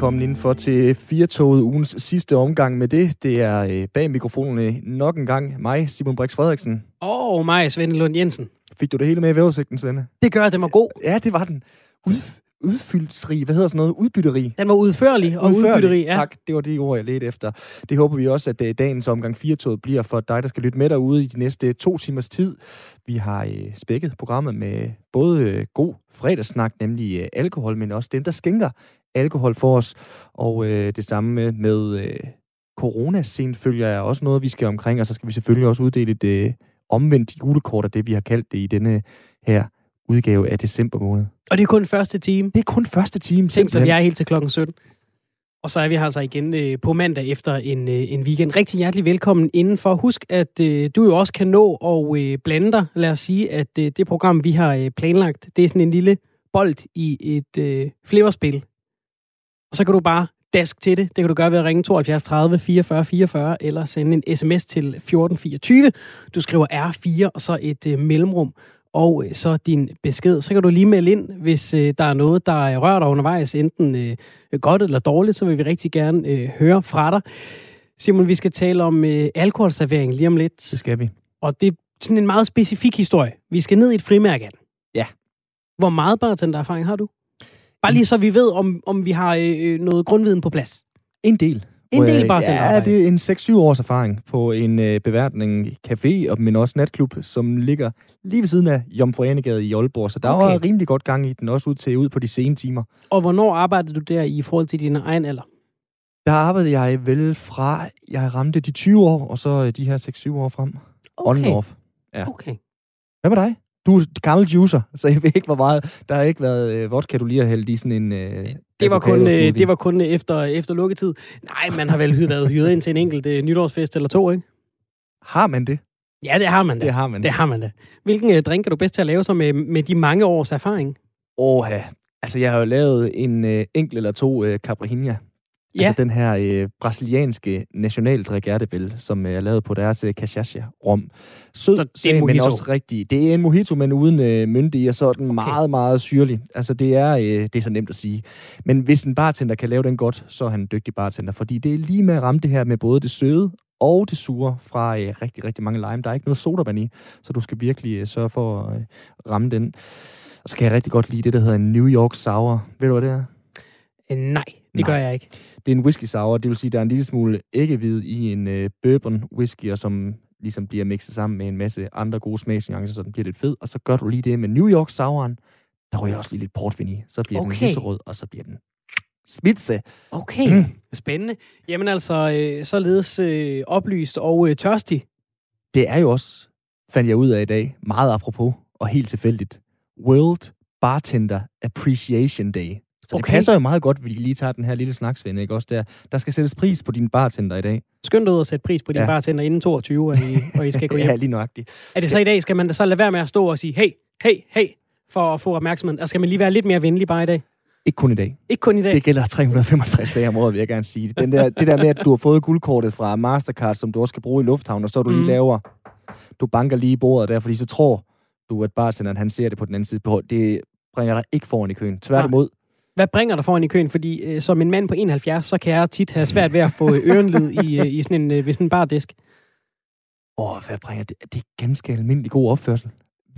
velkommen indenfor til Firtoget ugens sidste omgang med det. Det er øh, bag mikrofonerne nok en gang mig, Simon Brix Frederiksen. Og mig, Svend Lund Jensen. Fik du det hele med i vævesigten, Svende? Det gør, det var god. Ja, det var den. Ud, udfyldsrig, hvad hedder sådan noget? Udbytterig. Den var udførlig og Udførlig. udbytterig, ja. Tak, det var det ord, jeg ledte efter. Det håber vi også, at øh, dagens omgang 4 bliver for dig, der skal lytte med derude i de næste to timers tid. Vi har øh, spækket programmet med både øh, god fredagssnak, nemlig øh, alkohol, men også dem, der skænker alkohol for os. Og øh, det samme med øh, coronascene følger er også noget, vi skal omkring, og så skal vi selvfølgelig også uddele et øh, omvendt julekort af det, vi har kaldt det i denne her udgave af december måned. Og det er kun første time. Det er kun første time, Tænk så, vi er helt til klokken 17. Og så er vi her altså igen øh, på mandag efter en, øh, en weekend. Rigtig hjertelig velkommen indenfor. Husk, at øh, du jo også kan nå og øh, blande dig. Lad os sige, at øh, det program, vi har øh, planlagt, det er sådan en lille bold i et øh, fleverspil. Og så kan du bare dask til det. Det kan du gøre ved at ringe 72 30 44 44 eller sende en sms til 1424. Du skriver R4 og så et øh, mellemrum og øh, så din besked. Så kan du lige melde ind, hvis øh, der er noget, der rører dig undervejs, enten øh, godt eller dårligt, så vil vi rigtig gerne øh, høre fra dig. Simon, vi skal tale om øh, alkoholservering lige om lidt, Det skal vi. og det er sådan en meget specifik historie. Vi skal ned i et frimærke. Ja. Hvor meget bartendererfaring har du? Bare lige så vi ved, om, om vi har øh, noget grundviden på plads. En del. En del jeg- bartenderarbejde. Ja, det er en 6-7 års erfaring på en øh, beværtning café, og- men også natklub, som ligger lige ved siden af Jomfru Anegade i Aalborg. Så der Okay. var rimelig godt gang i den, også ud til ud på de sene timer. Og hvornår arbejdede du der i forhold til din egen alder? Der arbejdede jeg vel fra, jeg ramte de 20 år, og så øh, de her 6-7 år frem. On and off. Ja. Okay. Hvad med dig? Du er gammel juicer, så jeg ved ikke, hvor meget... Der har ikke været øh, vodka, du lige har hældt i sådan en... Øh, Det var, kun, øh, det var kun efter, efter lukketid. Nej, man har vel hy- været hyret ind til en enkelt øh, nytårsfest eller to, ikke? Har man det? Ja, det har man da. Det har man. Det har man da. Hvilken øh, drink er du bedst til at lave så med, med de mange års erfaring? Åh, altså jeg har jo lavet en øh, enkelt eller to øh, Caprihinha. Ja, Altså den her øh, brasilianske nationaldrik er det vel, som øh, er lavet på deres øh, cachaça-rom. Sød, Så det er en men også rigtig. Det er en mojito, men uden øh, mynte i, og så er den okay. meget, meget syrlig. Altså det er, øh, det er så nemt at sige. Men hvis en bartender kan lave den godt, så er han en dygtig bartender, fordi det er lige med at ramme det her med både det søde og det sure fra øh, rigtig, rigtig mange lime. Der er ikke noget sodavand i, så du skal virkelig øh, sørge for at øh, ramme den. Og så kan jeg rigtig godt lide det, der hedder en New York Sour. Ved du, hvad det er? øh, nej, det Nej. gør jeg ikke. Det er en whisky sour, det vil sige, der er en lille smule æggehvid i en øh, bourbon whisky, og som ligesom bliver mixet sammen med en masse andre gode smagsnuancer, så den bliver lidt fed. Og så gør du lige det med New York Souren. Der ryger også lige lidt portvin i. Så bliver den Okay. lyserød, og så bliver den spidse. Okay, mm. spændende. Jamen altså, øh, således øh, oplyst og øh, tørstig. Det er jo også, fandt jeg ud af i dag, meget apropos og helt tilfældigt, World Bartender Appreciation Day. Så det Okay. passer jo meget godt, at vi lige tager den her lille snaksvend, ikke også der? Der skal sættes pris på din bartender i dag. Skynd dig ud og sætte pris på din Ja. bartender inden 22, og I, og I skal gå hjem. ja, lige nøjagtigt. Er det så i dag, skal man da så lade være med at stå og sige, hey, hey, hey, for at få opmærksomhed? Eller skal man lige være lidt mere venlig bare i dag? Ikke kun i dag. Ikke kun i dag. Det gælder 365 dage om året, vil jeg gerne sige. Den der, det der med, at du har fået guldkortet fra Mastercard, som du også skal bruge i lufthavn, og så du lige Mm. laver, du banker lige i bordet der, fordi så tror du, at bartenderen, han ser det på den anden side. på- Det bringer dig ikke foran i køen. Tværtimod, Hvad bringer dig foran i køen? Fordi øh, som en mand på 71, så kan jeg tit have svært ved at få øh, ørenlyd i, øh, i sådan en, øh, ved sådan en bardisk. åh, hvad bringer det? Det er ganske almindelig god opførsel.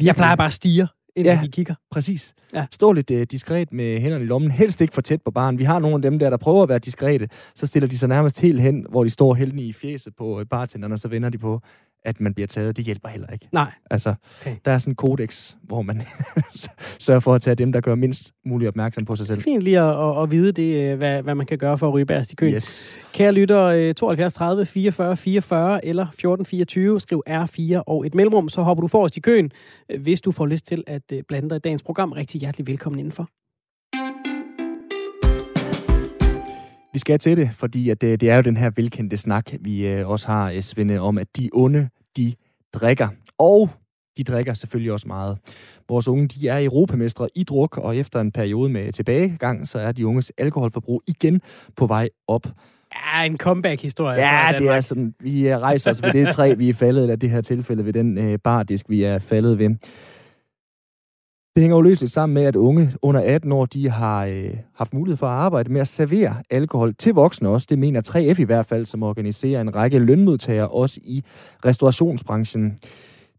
Jeg plejer bare at stige, indtil Ja. de kigger. Præcis. Ja. Stå lidt uh, diskret med hænderne i lommen. Helst ikke for tæt på baren. Vi har nogle af dem der, der prøver at være diskrete. Så stiller de sig nærmest helt hen, hvor de står hældende i fjeset på uh, bartenderen, og så vender de på, at man bliver taget. Det hjælper heller ikke. Nej. Altså, Okay. der er sådan en kodex, hvor man sørger for at tage dem, der gør mindst muligt opmærksom på sig selv. Fint lige at, at, at vide det, øh, hvad, hvad man kan gøre for at ryge bagerst i køen. Yes. Kære lytter, øh, 72 30 44 44 eller 14 24, skriv R4 og et mellemrum, så hopper du forrest i køen, øh, hvis du får lyst til at øh, blande dig i dagens program. Rigtig hjertelig velkommen indenfor. Vi skal til det, fordi at det, det er jo den her velkendte snak, vi øh, også har, øh, Svende, om, at de onde, de drikker. Og de drikker selvfølgelig også meget. Vores unge, de er europamestre i druk, og efter en periode med tilbagegang, så er de unges alkoholforbrug igen på vej op. Ja, en comeback-historie. Ja, det er sådan, vi øh, rejser os ved det træ, vi er faldet, eller det her tilfælde ved den øh, bardisk, vi er faldet ved. Det hænger jo løsligt sammen med, at unge under 18 år, de har øh, haft mulighed for at arbejde med at servere alkohol til voksne også. Det mener 3F i hvert fald, som organiserer en række lønmodtagere også i restaurationsbranchen.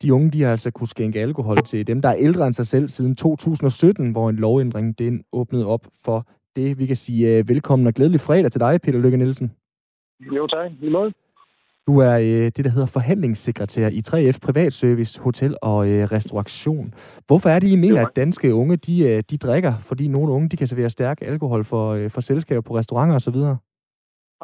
De unge, de har altså kunne skænke alkohol til dem, der er ældre end sig selv siden 2017, hvor en lovændring den åbnede op for det. Vi kan sige øh, velkommen og glædelig fredag til dig, Peter Lykke Nielsen. Jo, tak. I måde. Du er øh, det, der hedder forhandlingssekretær i 3F Privatservice, Hotel og øh, Restauration. Hvorfor er det, I mener, at danske unge de, øh, de drikker? Fordi nogle unge de kan servere stærk alkohol for, øh, for selskaber på restauranter osv.?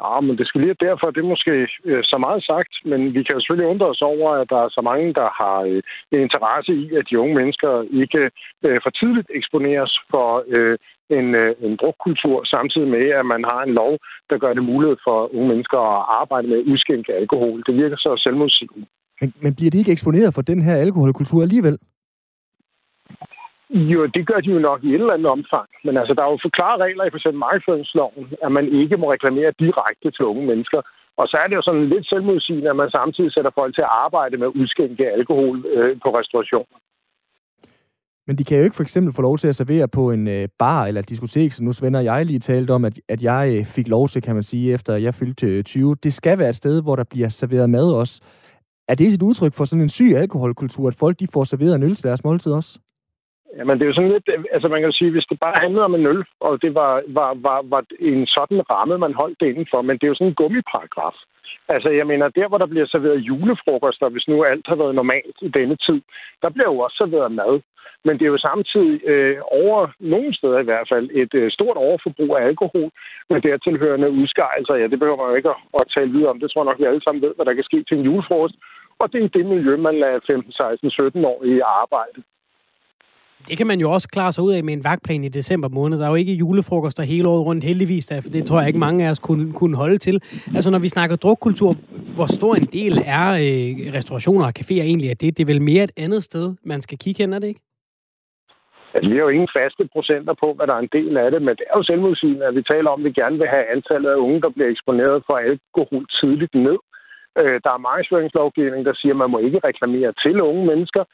Ja, men det skal lige derfor, det er måske øh, så meget sagt, men vi kan jo selvfølgelig undre os over, at der er så mange, der har øh, en interesse i, at de unge mennesker ikke øh, for tidligt eksponeres for øh, en, øh, en drukkultur, samtidig med, at man har en lov, der gør det muligt for unge mennesker at arbejde med udskænke alkohol. Det virker så selvmodsigende. Men, men bliver de ikke eksponeret for den her alkoholkultur alligevel? Jo, det gør de jo nok i et eller andet omfang. Men altså, der er jo for klare regler i f.eks. markedsføringsloven, at man ikke må reklamere direkte til unge mennesker. Og så er det jo sådan lidt selvmodsigende, at man samtidig sætter folk til at arbejde med at udskænke alkohol øh, på restaurationer. Men de kan jo ikke for eksempel få lov til at servere på en øh, bar eller diskotek, som nu Svend og jeg lige talte om, at, at jeg øh, fik lov til, kan man sige, efter jeg fyldte øh, 20. Det skal være et sted, hvor der bliver serveret mad også. Er det et udtryk for sådan en syg alkoholkultur, at folk de får serveret en øl til deres måltid også? Jamen, det er jo sådan lidt... Øh, altså, man kan jo sige, hvis det bare handlede om en øl, og det var, var, var, var en sådan ramme, man holdt det indenfor, men det er jo sådan en gummiparagraf. Altså, jeg mener, der hvor der bliver serveret julefrokoster, hvis nu alt har været normalt i denne tid, der bliver jo også serveret mad. Men det er jo samtidig øh, over nogle steder i hvert fald et øh, stort overforbrug af alkohol med dertilhørende udskejelser. Ja, det behøver man jo ikke at, at tale videre om. Det tror jeg nok, vi alle sammen ved, hvad der kan ske til en julefrokost. Og det er det miljø, man lader 15, 16, 17 år i arbejde. Det kan man jo også klare sig ud af med en vagtplan i december måned. Der er jo ikke julefrokoster hele året rundt, heldigvis, der, for det tror jeg ikke mange af os kunne, kunne holde til. Altså, når vi snakker drukkultur, hvor stor en del er øh, restaurationer og caféer egentlig af det? Det er vel mere et andet sted, man skal kigge hen, er det ikke? Altså, vi har jo ingen faste procenter på, hvad der er en del af det, men det er jo selvmodsigende, at vi taler om, at vi gerne vil have antallet af unge, der bliver eksponeret for alkohol tidligt ned. Øh, der er markedsføringslovgivning, der siger, at man må ikke reklamere til unge mennesker.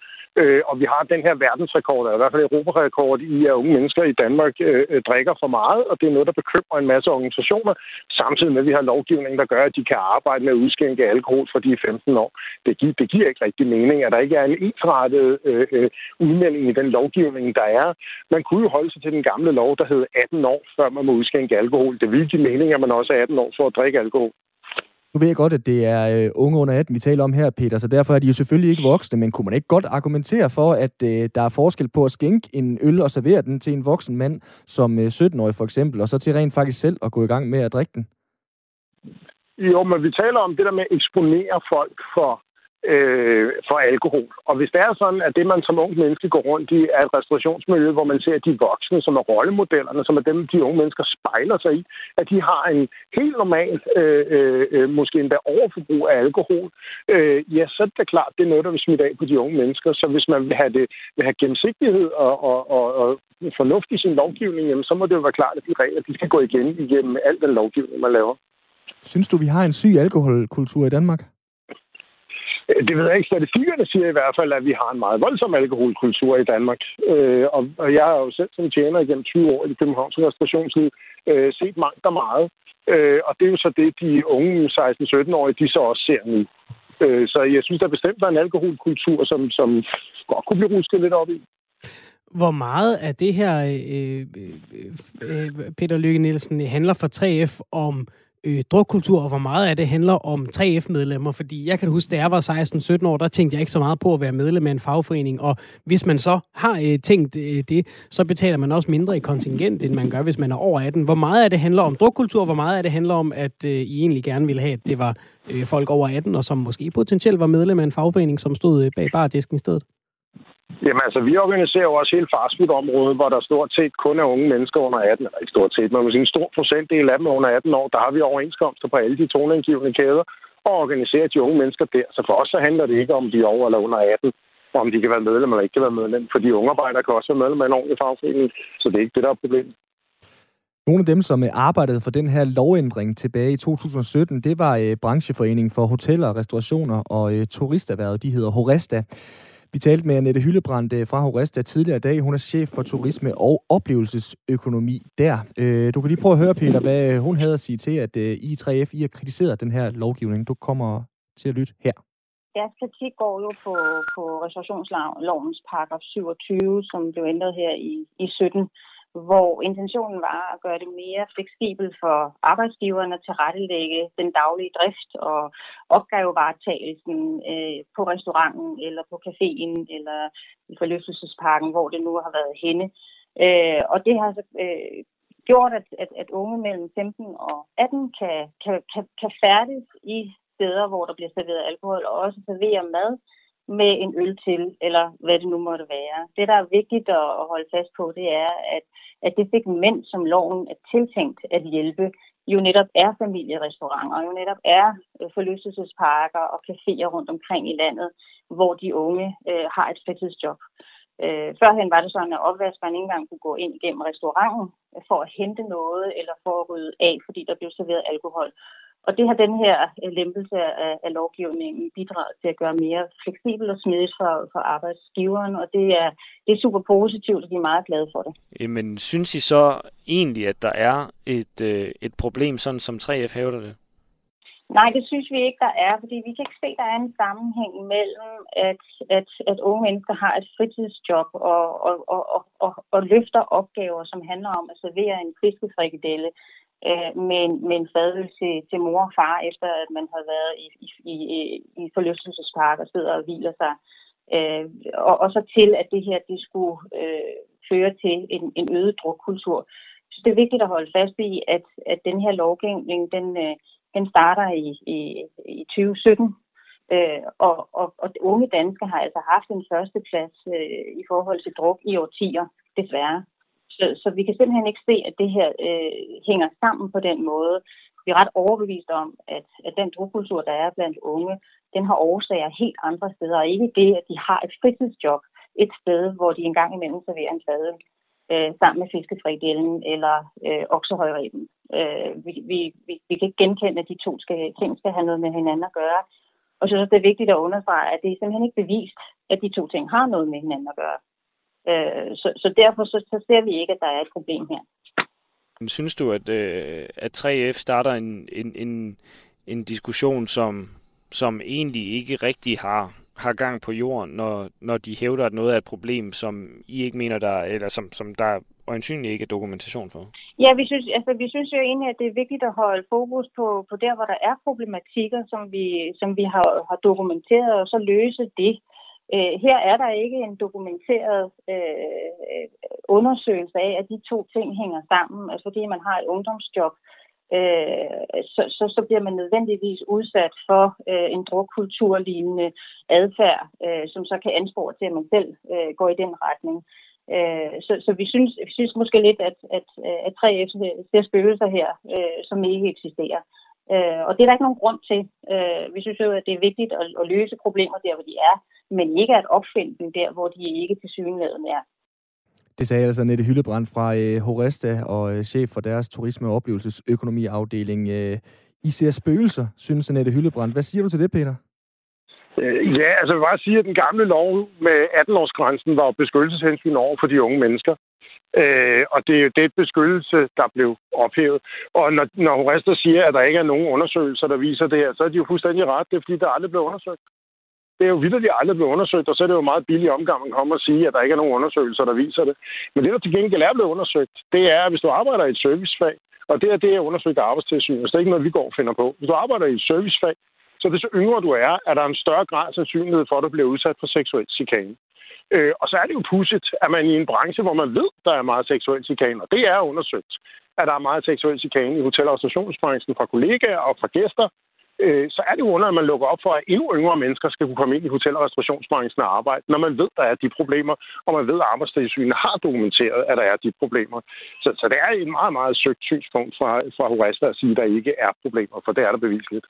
Øh, og vi har den her verdensrekord, eller i hvert fald europarekord i, at unge mennesker i Danmark øh, drikker for meget, og det er noget, der bekymrer en masse organisationer, samtidig med, at vi har lovgivning, der gør, at de kan arbejde med at udskænke alkohol for de 15 år. Det, gi- det giver ikke rigtig mening, at der ikke er en ensrettet øh, øh, udmelding i den lovgivning, der er. Man kunne jo holde sig til den gamle lov, der hed 18 år, før man må udskænke alkohol. Det vil give mening, at man også er 18 år for at drikke alkohol. Nu ved jeg godt, at det er øh, unge under 18, vi taler om her, Peter, så derfor er de jo selvfølgelig ikke voksne, men kunne man ikke godt argumentere for, at øh, der er forskel på at skænke en øl og servere den til en voksen mand, som øh, 17-årig for eksempel, og så til rent faktisk selv at gå i gang med at drikke den? Jo, men vi taler om det der med at eksponere folk for øh, for alkohol. Og hvis det er sådan, at det, man som ung menneske går rundt i, er et restaurationsmiljø, hvor man ser de voksne, som er rollemodellerne, som er dem, de unge mennesker spejler sig i, at de har en helt normal, øh, øh, øh, måske endda overforbrug af alkohol, øh, ja, så er det klart, det er noget, der vil smitte af på de unge mennesker. Så hvis man vil have, det, vil have gennemsigtighed og, og, og, og fornuft i sin lovgivning, jamen, så må det jo være klart, at de regler de skal gå igen igennem al den lovgivning, man laver. Synes du, vi har en syg alkoholkultur i Danmark? Det ved jeg ikke. Statistikkerne siger i hvert fald, at vi har en meget voldsom alkoholkultur i Danmark. Øh, og, og jeg har jo selv som tjener igennem 20 år i det københavnske restaurationsliv øh, set mangt og meget. Øh, og det er jo så det, de unge 16-17-årige, de så også ser nu. Øh, så jeg synes, der bestemt er en alkoholkultur, som, som godt kunne blive rusket lidt op i. Hvor meget af det her, øh, øh, øh Peter Lykke Nielsen, handler for 3F om øh, drukkultur, og hvor meget af det handler om 3F-medlemmer. Fordi jeg kan huske, da jeg var 16-17 år, der tænkte jeg ikke så meget på at være medlem af en fagforening. Og hvis man så har øh, tænkt øh, det, så betaler man også mindre i kontingent, end man gør, hvis man er over 18. Hvor meget af det handler om drukkultur, hvor meget af det handler om, at øh, I egentlig gerne ville have, at det var øh, folk over 18, og som måske potentielt var medlem af en fagforening, som stod øh, bag bardisken i stedet? Jamen altså, vi organiserer jo også hele fastfood-området, hvor der stort set kun er unge mennesker under 18, eller ikke stort set, men man sige, en stor procentdel af dem under 18 år, der har vi overenskomster på alle de toneangivende kæder, og organiserer de unge mennesker der. Så for os så handler det ikke om, de er over eller under 18, og om de kan være medlem eller ikke kan være medlem. For de unge arbejdere kan også være medlem af en ordentlig fagforening, så det er ikke det, der er problemet. Nogle af dem, som øh, arbejdede for den her lovændring tilbage i 2017, det var øh, brancheforeningen for hoteller, restaurationer og øh, turisterhvervet. De hedder Horesta. Vi talte med Annette Hyllebrand øh, fra Horesta tidligere i dag. Hun er chef for turisme og oplevelsesøkonomi der. Øh, du kan lige prøve at høre, Peter, hvad øh, hun havde at sige til, at I 3F I har kritiseret den her lovgivning. Du kommer til at lytte her. Deres kritik går jo på, på reservationslovens paragraf 27, som blev ændret her i, i 17 hvor intentionen var at gøre det mere fleksibelt for arbejdsgiverne at tilrettelægge den daglige drift og opgavevaretagelsen øh, på restauranten eller på caféen eller i forlystelsesparken, hvor det nu har været henne. Øh, og det har så øh, gjort, at, at, at unge mellem 15 og 18 kan, kan, kan, kan færdes i steder, hvor der bliver serveret alkohol, og også servere mad, med en øl til, eller hvad det nu måtte være. Det, der er vigtigt at holde fast på, det er, at, at det segment, som loven er tiltænkt at hjælpe, jo netop er familierestauranter, jo netop er øh, forlystelsesparker og caféer rundt omkring i landet, hvor de unge øh, har et fritidsjob. Øh, førhen var det sådan, at opvaskeren ikke engang kunne gå ind gennem restauranten for at hente noget eller for at rydde af, fordi der blev serveret alkohol. Og det har den her øh, lempelse af, af lovgivningen bidraget til at gøre mere fleksibel og smidigt for, for arbejdsgiveren, og det er, det er super positivt, og vi er meget glade for det. Men synes I så egentlig, at der er et, øh, et problem, sådan som 3F hævder det? Nej, det synes vi ikke, der er, fordi vi kan ikke se, at der er en sammenhæng mellem, at, at, at unge mennesker har et fritidsjob og, og, og, og, og, og løfter opgaver, som handler om at servere en fiskefrikadelle øh, med, en, med en fadøl til, til mor og far, efter at man har været i, i, i, i forlystelsespark og sidder og hviler sig. Øh, og, og så til, at det her det skulle øh, føre til en, en øget drukkultur. Så det er vigtigt at holde fast i, at, at den her lovgivning, den, øh, den starter i, i, i 2017, Øh, og, og, og unge danskere har altså haft en førsteplads øh, i forhold til druk i årtier, desværre. Så, så vi kan simpelthen ikke se, at det her øh, hænger sammen på den måde. Vi er ret overbevist om, at, at den drukkultur, der er blandt unge, den har årsager helt andre steder, og ikke det, at de har et fritidsjob et sted, hvor de engang imellem serverer en fadøl øh, sammen med fiskefrikadellen eller øh, oksehøjreben. Øh, vi, vi, vi, vi kan ikke genkende, at de to skal, ting skal have noget med hinanden at gøre. Og så synes det er vigtigt at understrege, at det er simpelthen ikke bevist, at de to ting har noget med hinanden at gøre. Øh, så, så derfor så, så ser vi ikke, at der er et problem her. Synes du, at, øh, at 3F starter en, en, en, en diskussion, som, som egentlig ikke rigtig har, har gang på jorden, når, når de hævder, at noget er et problem, som I ikke mener, der, eller som, som der øjensynligt ikke er dokumentation for? Ja, vi synes, altså, vi synes jo egentlig, at det er vigtigt at holde fokus på, på der, hvor der er problematikker, som vi, som vi har, har dokumenteret, og så løse det. Øh, Øh, her er der ikke en dokumenteret øh, undersøgelse af, at de to ting hænger sammen. Altså fordi man har et ungdomsjob, øh, så, så, så bliver man nødvendigvis udsat for øh, en drukkulturlignende adfærd, øh, som så kan anspore til, at man selv øh, går i den retning. Øh, så, så vi synes, vi synes måske lidt, at, at, at 3F øh, ser spøgelser her, øh, som ikke eksisterer. Øh, og det er der ikke nogen grund til. Øh, vi synes jo, at det er vigtigt at, at løse problemer der, hvor de er, men ikke at opfinde dem der, hvor de ikke til synligheden er. Det sagde altså Nette Hyllebrand fra øh, Horesta og øh, chef for deres turisme- og oplevelsesøkonomiafdeling. Øh, I ser spøgelser, synes Nette Hyllebrand. Hvad siger du til det, Peter? Øh, ja, altså jeg vil bare sige, at den gamle lov med 18-årsgrænsen var beskyttelseshensyn over for de unge mennesker. Øh, og det er jo det beskyttelse, der blev ophævet. Og når, når Horesta siger, at der ikke er nogen undersøgelser, der viser det her, så er de jo fuldstændig ret. Det er fordi, der aldrig blev undersøgt. Det er jo vildt, aldrig blevet undersøgt, og så er det jo meget billig omgang, man kommer og sige, at der ikke er nogen undersøgelser, der viser det. Men det, der til gengæld er blevet undersøgt, det er, at hvis du arbejder i et servicefag, og det er det, er undersøgt af arbejdstilsynet, så det er ikke noget, vi går og finder på. Hvis du arbejder i et servicefag, så det så yngre du er, er der en større grad af sandsynlighed for, at du bliver udsat for seksuel chikane. Øh, og så er det jo pudsigt, at man i en branche, hvor man ved, der er meget seksuel chikane, og det er undersøgt, at der er meget seksuel chikane i hotel- og restaurationsbranchen fra kollegaer og fra gæster, øh, så er det jo under, at man lukker op for, at endnu yngre mennesker skal kunne komme ind i hotel- og restaurationsbranchen og arbejde, når man ved, der er de problemer, og man ved, at arbejdstilsynet har dokumenteret, at der er de problemer. Så, så det er et meget, meget søgt synspunkt fra, fra Horesta at sige, at der ikke er problemer, for det er der bevisligt.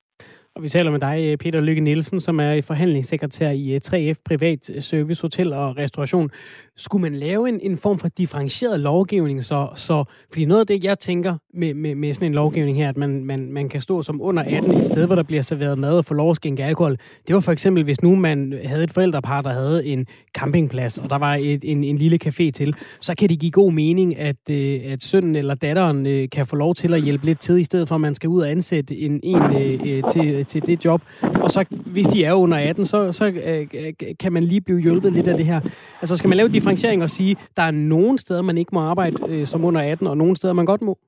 Og vi taler med dig, øh, Peter Lykke Nielsen, som er forhandlingssekretær i øh, 3F Privat øh, Service Hotel og Restauration. Skulle man lave en, en form for differentieret lovgivning, så, så fordi noget af det, jeg tænker med, med, med sådan en lovgivning her, at man, man, man kan stå som under 18 et sted, hvor der bliver serveret mad og få lov at skænke alkohol, det var for eksempel, hvis nu man havde et forældrepar, der havde en campingplads, og der var et, en, en lille café til, så kan det give god mening, at, at sønnen eller datteren kan få lov til at hjælpe lidt til, i stedet for at man skal ud og ansætte en, en til til, til det job. Og så, hvis de er under 18, så, så øh, kan man lige blive hjulpet lidt af det her. Altså, skal man lave differentiering og sige, der er nogle steder, man ikke må arbejde øh, som under 18, og nogle steder, man godt må?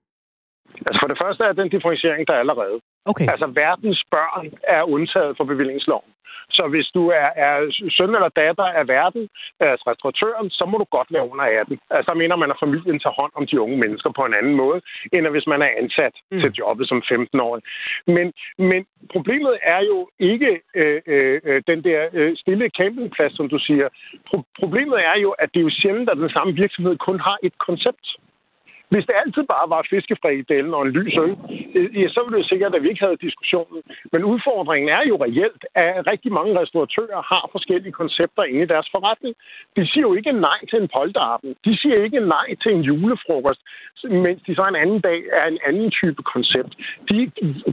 Altså for det første er den differentiering, der er allerede. Okay. Altså verdens børn er undtaget for bevillingsloven. Så hvis du er, er søn eller datter af verden, altså restauratøren, så må du godt være under 18. Altså der mener man, at familien tager hånd om de unge mennesker på en anden måde, end hvis man er ansat mm. til jobbet som 15-årig. Men, men problemet er jo ikke øh, øh, den der øh, stille campingplads, som du siger. Pro- problemet er jo, at det er jo sjældent, at den samme virksomhed kun har et koncept. Hvis det altid bare var fiskefrikadellen og en lys øl, øh, ja, så ville det sikkert, at vi ikke havde diskussionen. Men udfordringen er jo reelt, at rigtig mange restauratører har forskellige koncepter inde i deres forretning. De siger jo ikke nej til en polterappen. De siger ikke nej til en julefrokost, mens de så en anden dag er en anden type koncept. De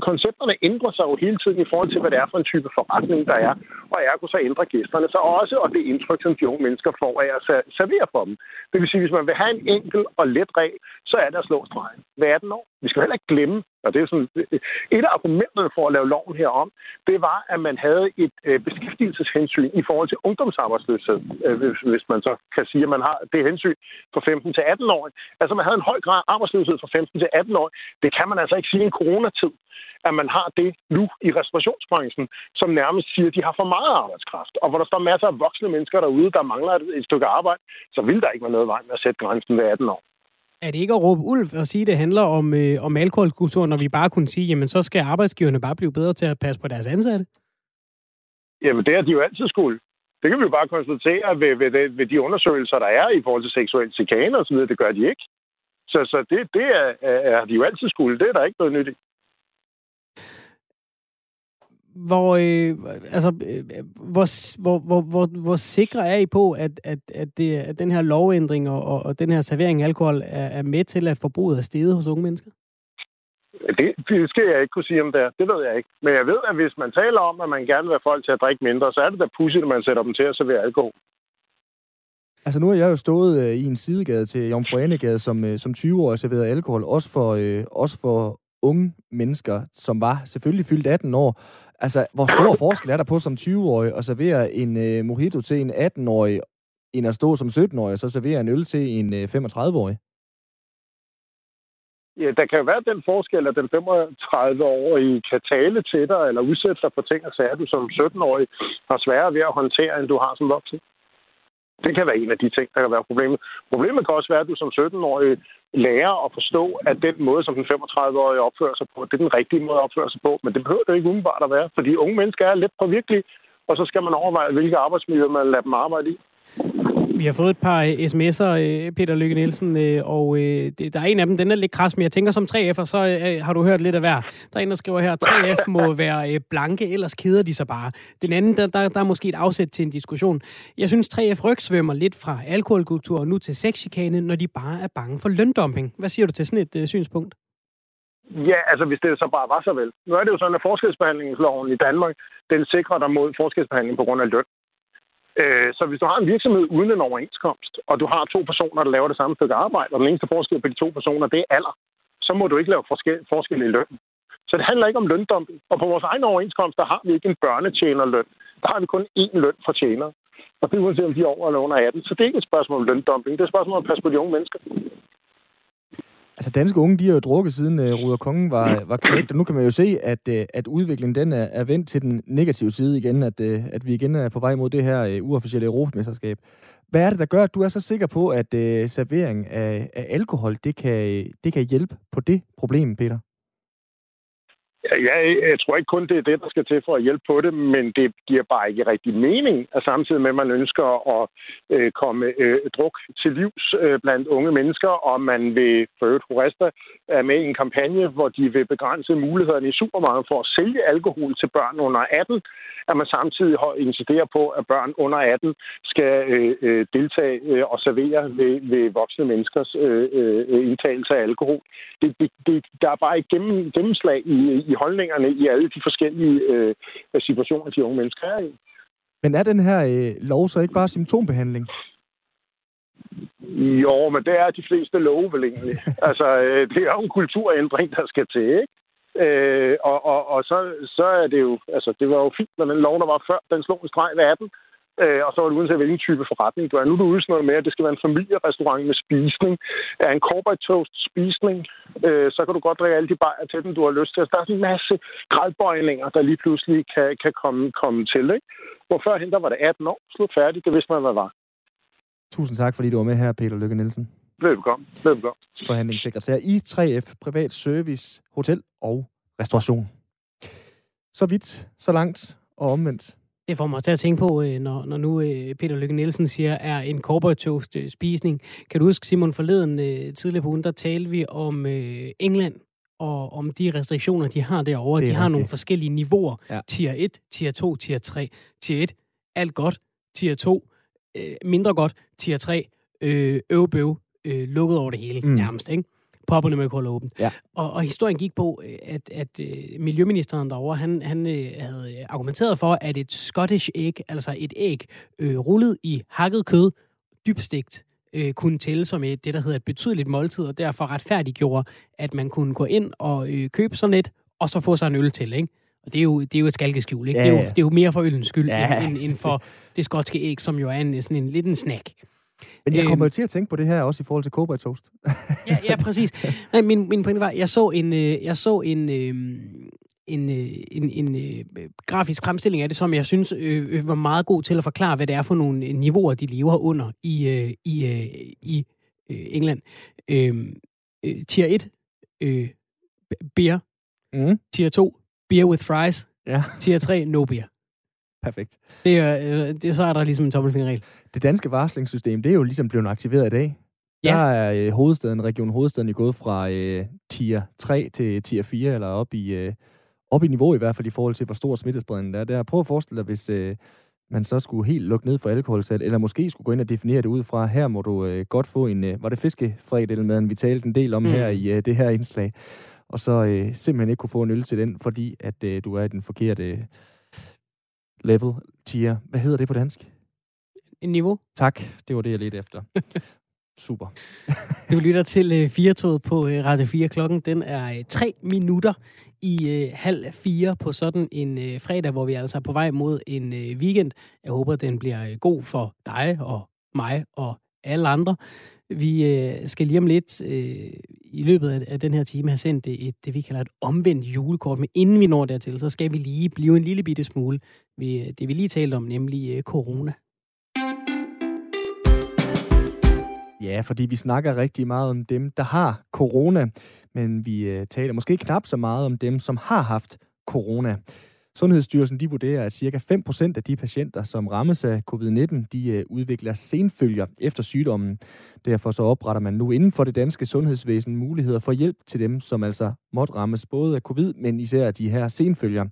koncepterne ændrer sig jo hele tiden i forhold til, hvad det er for en type forretning, der er. Og ergo så ændrer gæsterne sig også, og det indtryk, som de unge mennesker får af at servere for dem. Det vil sige, hvis man vil have en enkel og let regel, så er det at slå stregen hver 18 år. Vi skal heller ikke glemme, og det er sådan, øh, et af argumenterne for at lave loven herom, det var, at man havde et øh, beskæftigelseshensyn i forhold til ungdomsarbejdsløshed, øh, hvis, man så kan sige, at man har det hensyn for 15 til 18 år. Altså man havde en høj grad arbejdsløshed fra 15 til 18 år. Det kan man altså ikke sige i en coronatid, at man har det nu i restaurationsbranchen, som nærmest siger, at de har for meget arbejdskraft. Og hvor der står masser af voksne mennesker derude, der mangler et stykke arbejde, så vil der ikke være noget vej med at sætte grænsen ved 18 år. Er det ikke at råbe ulv og sige, at det handler om, øh, om alkoholkultur, når vi bare kunne sige, jamen så skal arbejdsgiverne bare blive bedre til at passe på deres ansatte? Jamen det har de jo altid skulle. Det kan vi jo bare konstatere ved, ved, det, ved de undersøgelser, der er i forhold til seksuel chikane osv., det gør de ikke. Så, så det, det er, er de jo altid skulle. Det er der ikke noget nyt i hvor, øh, altså, øh, hvor, hvor, hvor, hvor, hvor sikre er I på, at, at, at, det, at den her lovændring og, og, og den her servering af alkohol er, er med til, at forbruget er steget hos unge mennesker? Det, det skal jeg ikke kunne sige om det Det ved jeg ikke. Men jeg ved, at hvis man taler om, at man gerne vil have folk til at drikke mindre, så er det da pudsigt, at man sætter dem til at servere alkohol. Altså nu har jeg jo stået øh, i en sidegade til Jomfru Anegade som, øh, som 20 år serveret alkohol, også for, øh, også for unge mennesker, som var selvfølgelig fyldt 18 år. Altså, hvor stor forskel er der på som 20-årig at servere en øh, mojito til en 18-årig, end at stå som 17-årig og så servere en øl til en øh, 35-årig? Ja, der kan jo være den forskel, at den 35-årige kan tale til dig, eller udsætte dig for ting og sager, du som 17-årig har sværere ved at håndtere, end du har som voksen. Det kan være en af de ting, der kan være problemet. Problemet kan også være, at du som 17-årig lærer at forstå, at den måde, som den 35-årige opfører sig på, det er den rigtige måde at opføre sig på. Men det behøver det ikke umiddelbart at være, fordi unge mennesker er lidt påvirkelige, og så skal man overveje, hvilke arbejdsmiljø man lader dem arbejde i. Vi har fået et par øh, sms'er, øh, Peter Lykke Nielsen, øh, og der er en af dem, den er lidt kras, men jeg tænker som 3F'er, så har du hørt lidt af hver. Der er en, der skriver her, 3F må være blanke, ellers keder de sig bare. Den anden, der, der, der er måske et afsæt til en diskussion. Jeg synes, 3F rygsvømmer lidt fra alkoholkultur nu til sexchikane, når de bare er bange for løndumping. Hvad siger du til sådan et uh, synspunkt? Ja, altså hvis det så bare var så vel. Nu er det jo sådan, at forskelsbehandlingsloven i Danmark, den sikrer dig mod forskelsbehandling på grund af løn. Øh, så hvis du har en virksomhed uden en overenskomst, og du har to personer, der laver det samme stykke arbejde, og den eneste forskel på de to personer, det er alder, så må du ikke lave forskel, forskel i løn. Så det handler ikke om løndumping. Og på vores egen overenskomst, der har vi ikke en børnetjenerløn. Der har vi kun én løn for tjenere. Og det er uanset om de er over eller under 18. Så det er ikke et spørgsmål om løndumping. Det er et spørgsmål om at passe på de unge mennesker. Altså danske unge, de har jo drukket siden uh, Ruder Kongen var, var knægt, og nu kan man jo se, at, uh, at udviklingen den er, er vendt til den negative side igen, at, uh, at vi igen er på vej mod det her uh, uofficielle europamesterskab. Hvad er det, der gør, at du er så sikker på, at uh, servering af, af alkohol, det kan, det kan hjælpe på det problem, Peter? Ja, jeg, jeg tror ikke kun, det er det, der skal til for at hjælpe på det, men det giver bare ikke rigtig mening, at samtidig med, at man ønsker at øh, komme øh, druk til livs øh, blandt unge mennesker, og man vil, føre Horesta, er med i en kampagne, hvor de vil begrænse mulighederne i supermarkedet for at sælge alkohol til børn under 18, at man samtidig insisterer på, at børn under 18 skal øh, øh, deltage øh, og servere ved, ved voksne menneskers øh, øh, indtagelse af alkohol. Det, det, det, der er bare et gennem, gennemslag i, i holdningerne i alle de forskellige øh, situationer, de unge mennesker er i. Men er den her øh, lov så ikke bare symptombehandling? Jo, men det er de fleste love vel egentlig. altså, øh, det er jo en kulturændring, der skal til, ikke? Øh, og og, og så, så er det jo, altså det var jo fint med den lov, der var før, den slog en streg ved 18, øh, og så var det uanset hvilken type forretning du er. Nu er du ude sådan noget med, at det skal være en familierestaurant med spisning. Er en corporate toast spisning, øh, så kan du godt drikke alle de bajer til den, du har lyst til. Altså, der er sådan en masse gradbøjninger, der lige pludselig kan, kan komme, komme til. Ikke? Hvor førhen, der var det 18 år, slut færdigt, det vidste man, hvad var. Tusind tak, fordi du var med her, Peter Lykke Nielsen. Velbekomme. Velbekomme. Forhandlingssekretær i 3F Privat Service, Hotel og Restauration. Så vidt, så langt og omvendt. Det får mig til at tænke på, øh, når, når nu øh, Peter Lykke Nielsen siger, er en corporate toast øh, spisning. Kan du huske, Simon, forleden tidligere på ugen, der talte vi om England og om de restriktioner, de har derovre. De har rigtigt. nogle forskellige niveauer. Ja. Tier 1, Tier 2, Tier 3. Tier 1, alt godt. Tier 2, mindre godt. Tier 3, øh, øvebøv, øh, lukket over det hele mm. nærmest, ikke? Popperne med kolde åben. Ja. Og, og historien gik på, øh, at, at uh, miljøministeren derovre, han, han uh, havde argumenteret for, at et Scottish egg, altså et æg uh, rullet i hakket kød, dybstegt, uh, kunne tælle som et, det, der hedder et betydeligt måltid, og derfor retfærdiggjorde, at man kunne gå ind og uh, købe sådan et, og så få sig en øl til, ikke? Og det er jo, det er jo et skalkeskjul, ikke? Ja, ja. Det, er jo, det er jo mere for ølens skyld, ja. end, end, end for det skotske æg, som jo er en, sådan en, lidt en snack. Men jeg kommer øhm, til at tænke på det her også i forhold til Cobra Toast. ja, ja, præcis. Nej, min, min pointe var, jeg så en, øh, jeg så en, øh, en, øh, en, en øh, grafisk fremstilling af det, som jeg synes øh, var meget god til at forklare, hvad det er for nogle niveauer, de lever under i, øh, i, øh, i øh, England. Øh, øh, tier 1, øh, beer. Mm. Tier 2, beer with fries. Ja. Tier 3, no beer. Perfekt. Det øh, det, så er der ligesom en tommelfingerregel. Det danske varslingssystem, det er jo ligesom blevet aktiveret i dag. Ja. Der er øh, hovedstaden, region hovedstaden, gået fra øh, tier 3 til tier 4, eller op i, øh, op i niveau i hvert fald i forhold til, hvor stor smittespredningen er. Der. Prøv at forestille dig, hvis øh, man så skulle helt lukke ned for alkoholsat, eller måske skulle gå ind og definere det ud fra, her må du øh, godt få en, øh, var det fiskefredelmaden, vi talte en del om mm. her i øh, det her indslag, og så øh, simpelthen ikke kunne få en øl til den, fordi at øh, du er i den forkerte... Øh, level, tier. Hvad hedder det på dansk? En niveau. Tak, det var det, jeg ledte efter. Super. du lytter til uh, Firtoget på uh, Radio 4. Klokken den er uh, tre minutter i uh, halv fire på sådan en uh, fredag, hvor vi altså er på vej mod en uh, weekend. Jeg håber, den bliver uh, god for dig og mig og alle andre. Vi øh, skal lige om lidt øh, i løbet af, af den her time have sendt et, et, det, vi kalder et omvendt julekort. Men inden vi når dertil, så skal vi lige blive en lille bitte smule ved øh, det, vi lige talte om, nemlig øh, corona. Ja, fordi vi snakker rigtig meget om dem, der har corona, men vi øh, taler måske knap så meget om dem, som har haft corona. Sundhedsstyrelsen de vurderer, at ca. 5% af de patienter, som rammes af covid-19, de øh, udvikler senfølger efter sygdommen. Derfor så opretter man nu inden for det danske sundhedsvæsen muligheder for hjælp til dem, som altså måtte rammes både af covid, men især de her senfølger.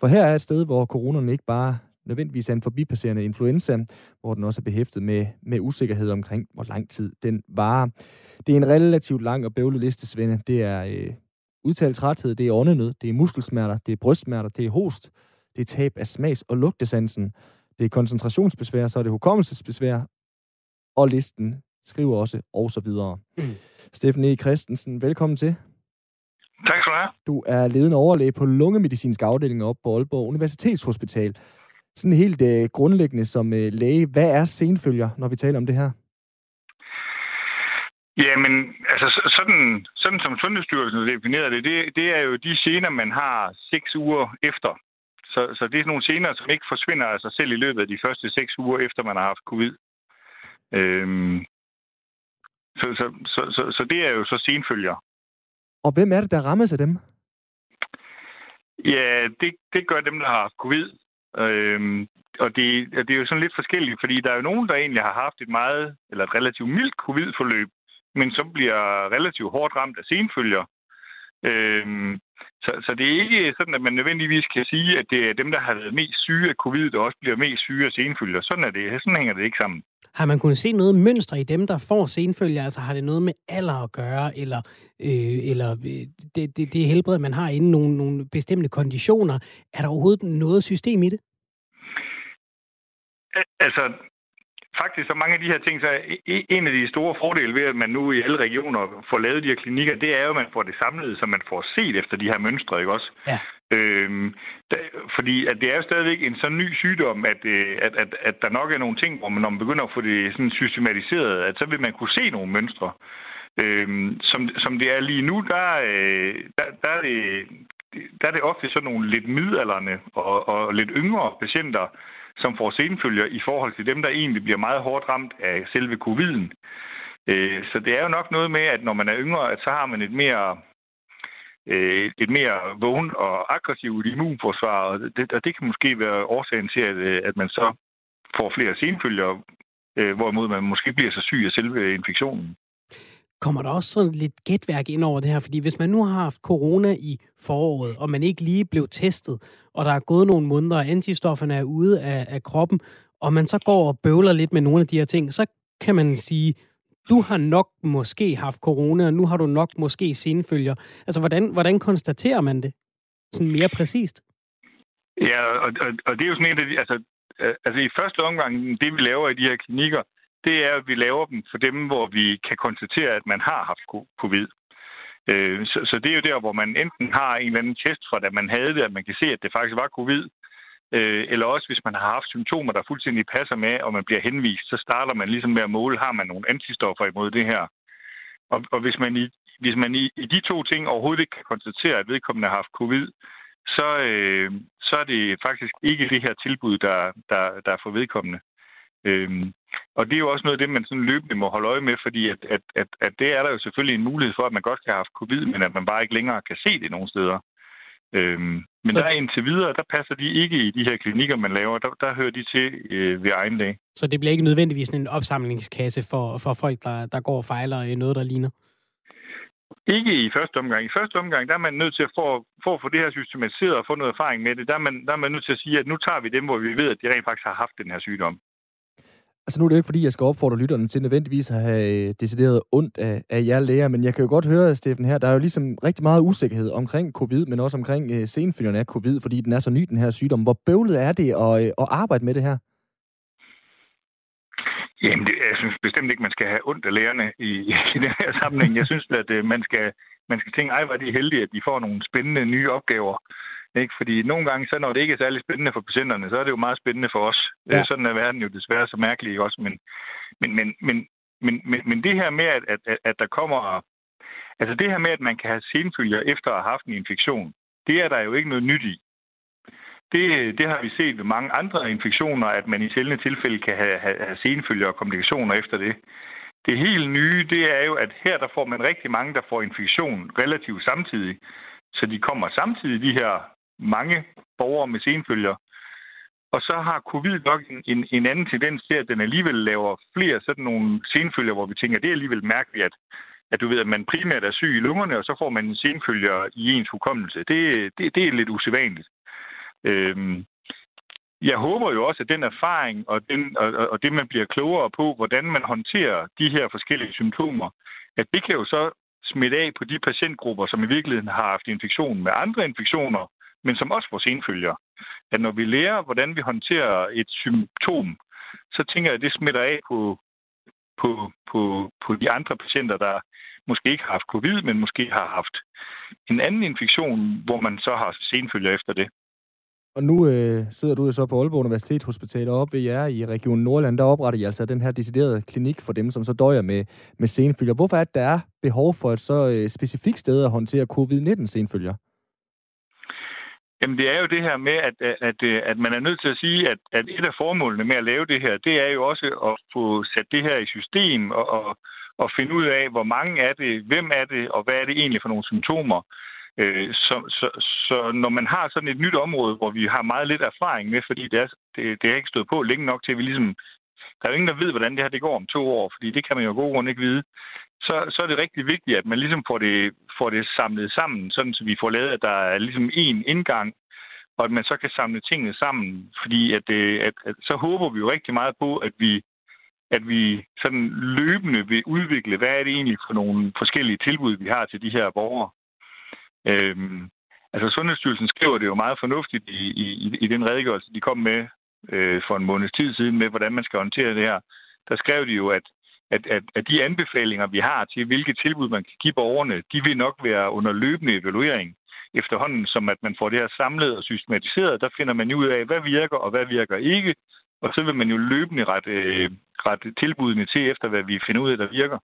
For her er et sted, hvor coronaen ikke bare nødvendigvis er en forbipasserende influenza, hvor den også er behæftet med, med usikkerhed omkring, hvor lang tid den varer. Det er en relativt lang og bøvlet liste, Svende. Det er øh, udtalt træthed, det er åndenød, det er muskelsmerter, det er brystsmerter, det er host, det er tab af smags- og lugtesansen, det er koncentrationsbesvær, så er det hukommelsesbesvær, og listen skriver også, og så videre. Mm. Steffen E. Christensen, velkommen til. Tak skal du have. Du er ledende overlæge på lungemedicinsk afdeling op på Aalborg Universitetshospital. Sådan helt uh, grundlæggende som uh, læge, hvad er senfølger, når vi taler om det her? Jamen, altså sådan, sådan som Sundhedsstyrelsen definerer det, det, det er jo de scener, man har seks uger efter. Så, så det er nogle scener, som ikke forsvinder af sig selv i løbet af de første seks uger, efter man har haft covid. Øhm, så, så, så, så, så det er jo så senfølger. Og hvem er det, der rammes af dem? Ja, det, det gør dem, der har haft covid. Øhm, og det, det er jo sådan lidt forskelligt, fordi der er jo nogen, der egentlig har haft et meget, eller et relativt mildt covid-forløb, men som bliver relativt hårdt ramt af senfølger. Øhm, så, så det er ikke sådan, at man nødvendigvis kan sige, at det er dem, der har været mest syge af covid, der også bliver mest syge af senfølger. Sådan, er det. sådan hænger det ikke sammen. Har man kunnet se noget mønster i dem, der får senfølger? Altså har det noget med alder at gøre, eller, øh, eller øh, det, det, det helbred, man har inden nogle, nogle bestemte konditioner? Er der overhovedet noget system i det? Altså, faktisk så mange af de her ting, så er en af de store fordele ved, at man nu i alle regioner får lavet de her klinikker, det er jo, at man får det samlet, så man får set efter de her mønstre, ikke også? Ja. Øhm, da, fordi at det er jo stadigvæk en så ny sygdom, at, øh, at, at, at der nok er nogle ting, hvor man, når man begynder at få det sådan systematiseret, at så vil man kunne se nogle mønstre. Øhm, som, som det er lige nu, der, øh, der, der, er det, der er det ofte sådan nogle lidt midalderne og, og lidt yngre patienter, som får senfølger i forhold til dem, der egentlig bliver meget hårdt ramt af selve coviden. Øh, så det er jo nok noget med, at når man er yngre, at så har man et mere øh, et mere vågen og aggressivt immunforsvar, og det, og det kan måske være årsagen til, at, øh, at man så får flere senfølger, øh, hvorimod man måske bliver så syg af selve infektionen. Kommer der også sådan lidt gætværk ind over det her? Fordi hvis man nu har haft corona i foråret, og man ikke lige blev testet, og der er gået nogle måneder, og antistofferne er ude af, af kroppen, og man så går og bøvler lidt med nogle af de her ting, så kan man sige, du har nok måske haft corona, og nu har du nok måske senfølger. Altså, hvordan, hvordan konstaterer man det? Sådan mere præcist. Ja, og, og, og det er jo sådan en af de, altså, øh, altså i første omgang, det vi laver i de her klinikker, det er, at vi laver dem for dem, hvor vi kan konstatere, at man har haft covid. Øh, så, så det er jo der, hvor man enten har en eller anden test fra, da man havde det, at man kan se, at det faktisk var covid, øh, eller også hvis man har haft symptomer, der fuldstændig passer med, og man bliver henvist, så starter man ligesom med at måle, har man nogle antistoffer imod det her. Og, og hvis man, i, hvis man i, i de to ting overhovedet ikke kan konstatere, at vedkommende har haft covid, så, øh, så er det faktisk ikke det her tilbud, der, der, der er for vedkommende. Øhm, og det er jo også noget af det, man sådan løbende må holde øje med, fordi at, at, at, at det er der jo selvfølgelig en mulighed for, at man godt kan have haft covid, men at man bare ikke længere kan se det nogen steder. Øhm, men så... der indtil videre, der passer de ikke i de her klinikker, man laver. Der, der hører de til øh, ved egen dag. Så det bliver ikke nødvendigvis en opsamlingskasse for, for folk, der, der går og fejler noget, der ligner? Ikke i første omgang. I første omgang, der er man nødt til at få, for at få det her systematiseret og få noget erfaring med det, der er, man, der er man nødt til at sige, at nu tager vi dem, hvor vi ved, at de rent faktisk har haft den her sygdom. Altså nu er det jo ikke, fordi jeg skal opfordre lytterne til nødvendigvis at have øh, decideret ondt af, af jer læger, men jeg kan jo godt høre, Steffen, her, der er jo ligesom rigtig meget usikkerhed omkring covid, men også omkring øh, senfølgerne af covid, fordi den er så ny, den her sygdom. Hvor bøvlet er det at, øh, at arbejde med det her? Jamen, det, jeg synes bestemt ikke, man skal have ondt af lægerne i, i den her sammenhæng. Jeg synes, at øh, man, skal, man skal tænke, ej, hvor er de heldige, at de får nogle spændende nye opgaver. Ikke? Fordi nogle gange, så når det ikke er særlig spændende for patienterne, så er det jo meget spændende for os. Ja. Sådan er verden jo desværre så mærkelig også. Men, men, men, men, men, men, men det her med, at, at, at der kommer... Altså det her med, at man kan have senfølger efter at have haft en infektion, det er der jo ikke noget nyt i. Det, det har vi set ved mange andre infektioner, at man i sjældne tilfælde kan have, have, have senfølger og komplikationer efter det. Det helt nye, det er jo, at her der får man rigtig mange, der får infektion relativt samtidig. Så de kommer samtidig, de her mange borgere med senfølger. Og så har covid nok en, en anden tendens til, at den alligevel laver flere sådan nogle senfølger, hvor vi tænker, det er alligevel mærkeligt, at, at du ved, at man primært er syg i lungerne, og så får man en senfølger i ens hukommelse. Det, det, det er lidt usædvanligt. Øhm, jeg håber jo også, at den erfaring og, den, og, og det, man bliver klogere på, hvordan man håndterer de her forskellige symptomer, at det kan jo så smitte af på de patientgrupper, som i virkeligheden har haft infektion med andre infektioner, men som også vores senfølger. At når vi lærer, hvordan vi håndterer et symptom, så tænker jeg, at det smitter af på, på, på, på de andre patienter, der måske ikke har haft covid, men måske har haft en anden infektion, hvor man så har senfølger efter det. Og nu øh, sidder du jo så på Aalborg Universitet Hospital, og oppe ved jer i Region Nordland, der opretter I altså den her deciderede klinik for dem, som så døjer med, med senfølger. Hvorfor er det, der er behov for et så øh, specifikt sted at håndtere covid-19-senfølger? Jamen det er jo det her med, at, at, at man er nødt til at sige, at, at et af formålene med at lave det her, det er jo også at få sat det her i system og, og, og finde ud af, hvor mange er det, hvem er det, og hvad er det egentlig for nogle symptomer. Øh, så, så, så når man har sådan et nyt område, hvor vi har meget lidt erfaring med, fordi det, er, det, det er ikke stået på længe nok til, at vi ligesom... Der er jo ingen, der ved, hvordan det her det går om to år, fordi det kan man jo god grund ikke vide. Så, så er det rigtig vigtigt, at man ligesom får det, får det samlet sammen, sådan så vi får lavet, at der er ligesom én indgang, og at man så kan samle tingene sammen. Fordi at, øh, at, at, så håber vi jo rigtig meget på, at vi at vi sådan løbende vil udvikle, hvad er det egentlig for nogle forskellige tilbud, vi har til de her borgere. Øhm, altså Sundhedsstyrelsen skriver det jo meget fornuftigt i, i, i den redegørelse, de kom med øh, for en måneds tid siden med, hvordan man skal håndtere det her. Der skrev de jo, at, at, at, at de anbefalinger, vi har til, hvilke tilbud man kan give borgerne, de vil nok være under løbende evaluering efterhånden, som at man får det her samlet og systematiseret. Der finder man ud af, hvad virker og hvad virker ikke, og så vil man jo løbende rette, øh, rette tilbudene til efter, hvad vi finder ud af, der virker.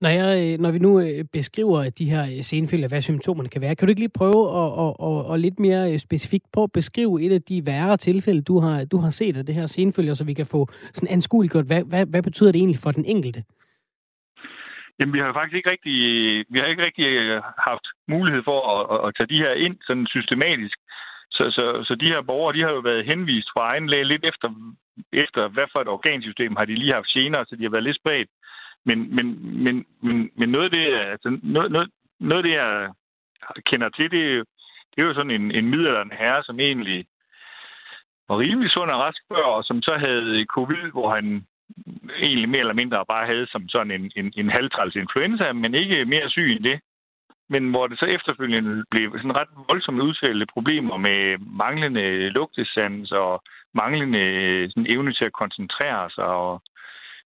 Når, jeg, øh, når vi nu øh, beskriver de her øh, senfølger, hvad symptomerne kan være, kan du ikke lige prøve at, at, at, at lidt mere specifikt på at beskrive et af de værre tilfælde, du har, du har set af det her senfølger, så vi kan få sådan anskueliggjort, hvad, hvad, hvad betyder det egentlig for den enkelte? Jamen, vi har faktisk ikke rigtig, vi har ikke rigtig haft mulighed for at, at tage de her ind sådan systematisk. Så, så, så de her borgere, de har jo været henvist fra egen læge lidt efter, efter, hvad for et organsystem har de lige haft senere, så de har været lidt spredt. Men, men, men, men, men noget af det, altså noget, noget, noget af det, jeg kender til, det, er jo, det er jo sådan en, en middelalderne herre, som egentlig var rimelig sund og rask før, og som så havde covid, hvor han egentlig mere eller mindre bare havde som sådan en, en, en halvtræls influenza, men ikke mere syg end det men hvor det så efterfølgende blev sådan ret voldsomt udtalte problemer med manglende lugtesans og manglende øh, sådan, evne til at koncentrere sig. Og,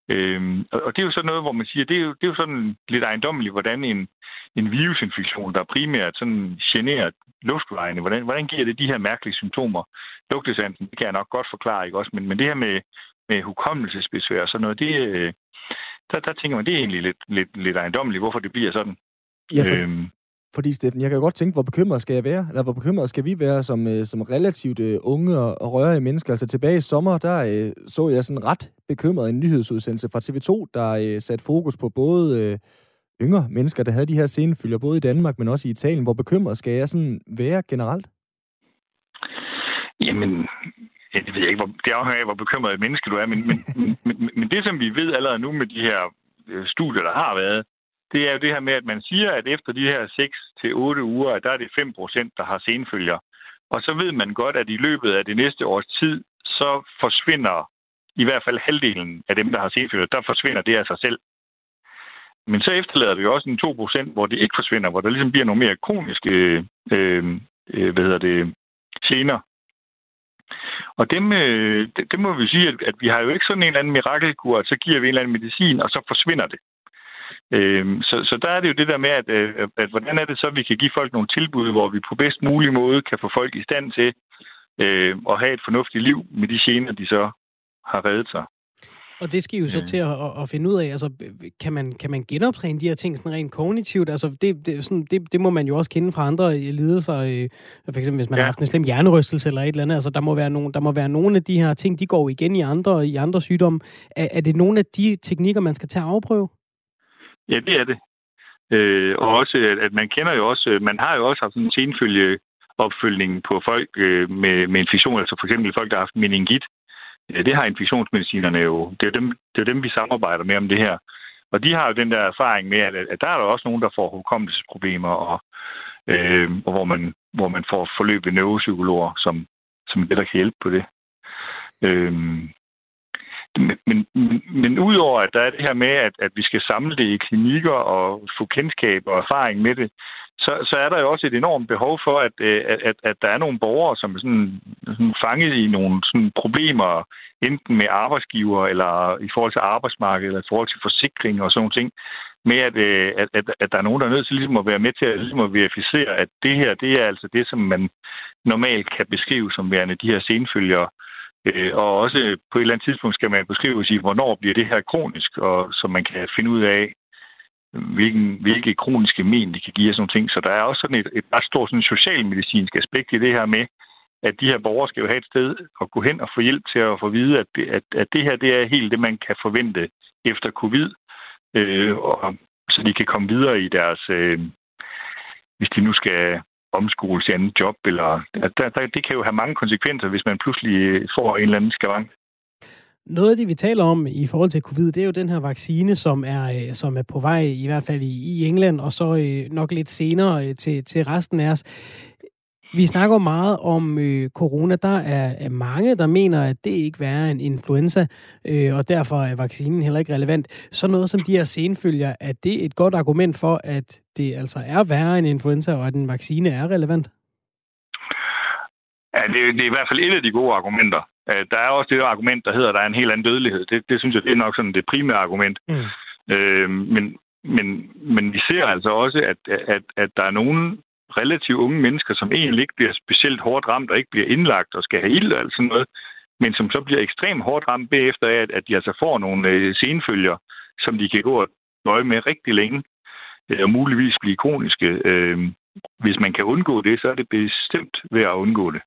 øhm, og det er jo sådan noget, hvor man siger, det er jo, det er jo sådan lidt ejendommeligt, hvordan en, en virusinfektion, der primært sådan generer luftvejene, hvordan, hvordan giver det de her mærkelige symptomer? Lugtesansen, det kan jeg nok godt forklare, ikke også? Men, men det her med, med hukommelsesbesvær og sådan noget, det, øh, der, der tænker man, det er egentlig lidt, lidt, lidt ejendommeligt, hvorfor det bliver sådan. Ja, for, øhm, fordi, Steffen, jeg kan godt tænke, hvor bekymret skal jeg være? Eller hvor bekymret skal vi være som, øh, som relativt øh, unge og, og rørige mennesker? Altså tilbage i sommer, der øh, så jeg sådan ret bekymret en nyhedsudsendelse fra TV2, der øh, satte fokus på både øh, yngre mennesker, der havde de her scenefylder, både i Danmark, men også i Italien. Hvor bekymret skal jeg sådan være generelt? Jamen, jeg ved ikke, hvor, det afhænger af, hvor bekymret et menneske du er, men, men, men, men det, som vi ved allerede nu med de her øh, studier, der har været, det er jo det her med, at man siger, at efter de her 6-8 uger, at der er det 5% der har senfølger. Og så ved man godt, at i løbet af det næste års tid, så forsvinder i hvert fald halvdelen af dem, der har senfølger, der forsvinder det af sig selv. Men så efterlader vi også en 2% hvor det ikke forsvinder, hvor der ligesom bliver nogle mere kroniske øh, øh, hvad hedder det, gener. Og dem, øh, det, det må vi sige, at, at vi har jo ikke sådan en eller anden mirakelkur, at så giver vi en eller anden medicin, og så forsvinder det. Øhm, så, så der er det jo det der med, at, øh, at, at hvordan er det så, at vi kan give folk nogle tilbud, hvor vi på bedst mulig måde kan få folk i stand til øh, at have et fornuftigt liv med de gener, de så har reddet sig. Og det skal I jo så til at, at finde ud af, altså kan man, kan man genoptræne de her ting sådan rent kognitivt? Altså det, det, sådan, det, det må man jo også kende fra andre lidelser, øh, for eksempel hvis man ja. har haft en slem hjernerystelse eller et eller andet, altså der må, være nogle, der må være nogle af de her ting, de går igen i andre, i andre sygdomme. Er, er det nogle af de teknikker, man skal tage at afprøve? Ja, det er det. Øh, og også, at man kender jo også, man har jo også haft en senfølge opfølgning på folk øh, med, med infektion, altså for eksempel folk, der har haft meningit. Ja, det har infektionsmedicinerne jo. Det er, dem, det er dem, vi samarbejder med om det her. Og de har jo den der erfaring med, at, at der er der også nogen, der får hukommelsesproblemer, og, øh, og hvor, man, hvor man får forløb ved neuropsykologer, som, som det, der kan hjælpe på det. Øh, men, men, men udover at der er det her med, at, at vi skal samle det i klinikker og få kendskab og erfaring med det, så, så er der jo også et enormt behov for, at, at, at, at der er nogle borgere, som er sådan, sådan fanget i nogle sådan problemer, enten med arbejdsgiver, eller i forhold til arbejdsmarkedet, eller i forhold til forsikring og sådan nogle ting, med at, øh, at, at, at der er nogen, der er nødt til ligesom at være med til at, ligesom at verificere, at det her, det er altså det, som man normalt kan beskrive som værende de her senfølgere, Øh, og også på et eller andet tidspunkt skal man beskrive sig, hvornår bliver det her kronisk, og så man kan finde ud af, hvilken, hvilke kroniske men det kan give og sådan nogle ting. Så der er også sådan et, et ret stort sådan socialmedicinsk aspekt i det her med, at de her borgere skal jo have et sted at gå hen og få hjælp til at få vide, at det, at, at det her det er helt det, man kan forvente efter covid, øh, og, så de kan komme videre i deres, øh, hvis de nu skal omskole til andet job. Eller, der, der, det kan jo have mange konsekvenser, hvis man pludselig får en eller anden skavank. Noget af det, vi taler om i forhold til covid, det er jo den her vaccine, som er, øh, som er på vej, i hvert fald i, England, og så øh, nok lidt senere øh, til, til resten af os. Vi snakker meget om øh, corona. Der er, er mange, der mener, at det ikke er en influenza, øh, og derfor er vaccinen heller ikke relevant. Så noget som de her senfølger, er det et godt argument for, at det altså er værre end influenza, og at en vaccine er relevant? Ja, det, det er i hvert fald et af de gode argumenter. Øh, der er også det argument, der hedder, at der er en helt anden dødelighed. Det, det synes jeg, det er nok sådan det primære argument. Mm. Øh, men, men, men vi ser altså også, at, at, at der er nogle relativt unge mennesker, som egentlig ikke bliver specielt hårdt ramt og ikke bliver indlagt og skal have ild og sådan noget, men som så bliver ekstremt hårdt ramt bagefter af, at, at de altså får nogle øh, senfølger, som de kan gå og nøje med rigtig længe, øh, og muligvis blive kroniske. Øh, hvis man kan undgå det, så er det bestemt ved at undgå det.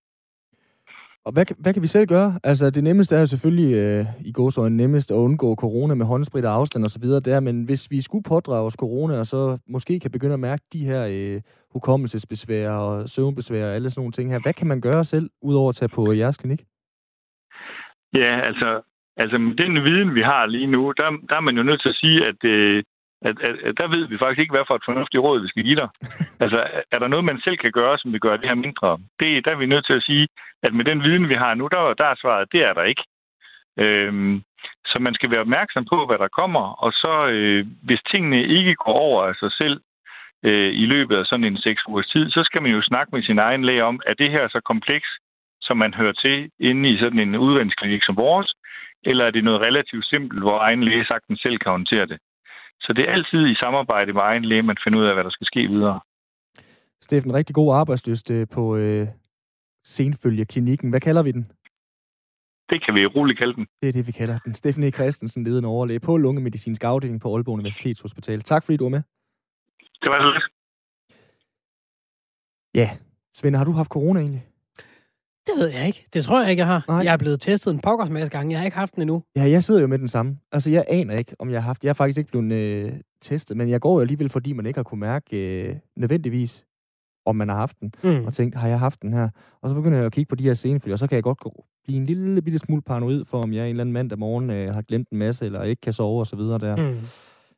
Og hvad, hvad kan vi selv gøre? Altså, det nemmeste er selvfølgelig, øh, i gåsøjne nemmest at undgå corona med håndsprit og afstand osv. der, men hvis vi skulle pådrage os corona, og så måske kan begynde at mærke de her øh, hukommelsesbesvær og søvnbesvær og alle sådan nogle ting her, hvad kan man gøre selv, udover at tage på jeres klinik? Ja, altså, altså med den viden, vi har lige nu, der, der er man jo nødt til at sige, at øh, at, at, at der ved vi faktisk ikke, hvad for et fornuftigt råd, vi skal give dig. altså, er der noget, man selv kan gøre, som vil gøre det her mindre? Det, der er vi nødt til at sige, at med den viden, vi har nu, der, der er svaret, det er der ikke. Øhm, så man skal være opmærksom på, hvad der kommer, og så øh, hvis tingene ikke går over af sig selv øh, i løbet af sådan en seks ugers tid, så skal man jo snakke med sin egen læge om, at det her så kompleks, som man hører til inde i sådan en udvendsklinik som vores, eller er det noget relativt simpelt, hvor egen læge sagtens selv kan håndtere det. Så det er altid i samarbejde med egen læge, man finder ud af, hvad der skal ske videre. Steffen, rigtig god arbejdsløst øh, på øh, Senfølgeklinikken. Hvad kalder vi den? Det kan vi roligt kalde den. Det er det, vi kalder den. Steffen E. Christensen, ledende overlæge på lungemedicinsk afdeling på Aalborg Universitetshospital. Tak fordi du var med. Det var så lidt. Ja. Svend, har du haft corona egentlig? Det ved jeg ikke. Det tror jeg ikke, jeg har. Nej. Jeg er blevet testet en pokkers masse gange. Jeg har ikke haft den endnu. Ja, jeg sidder jo med den samme. Altså, jeg aner ikke, om jeg har haft... Jeg er faktisk ikke blevet øh, testet, men jeg går jo alligevel, fordi man ikke har kunne mærke øh, nødvendigvis, om man har haft den. Mm. Og tænkt, har jeg haft den her? Og så begynder jeg at kigge på de her scenefølger, og så kan jeg godt blive en lille bitte smule paranoid for, om jeg en eller anden mandag morgen øh, har glemt en masse, eller ikke kan sove og så videre der. Mm.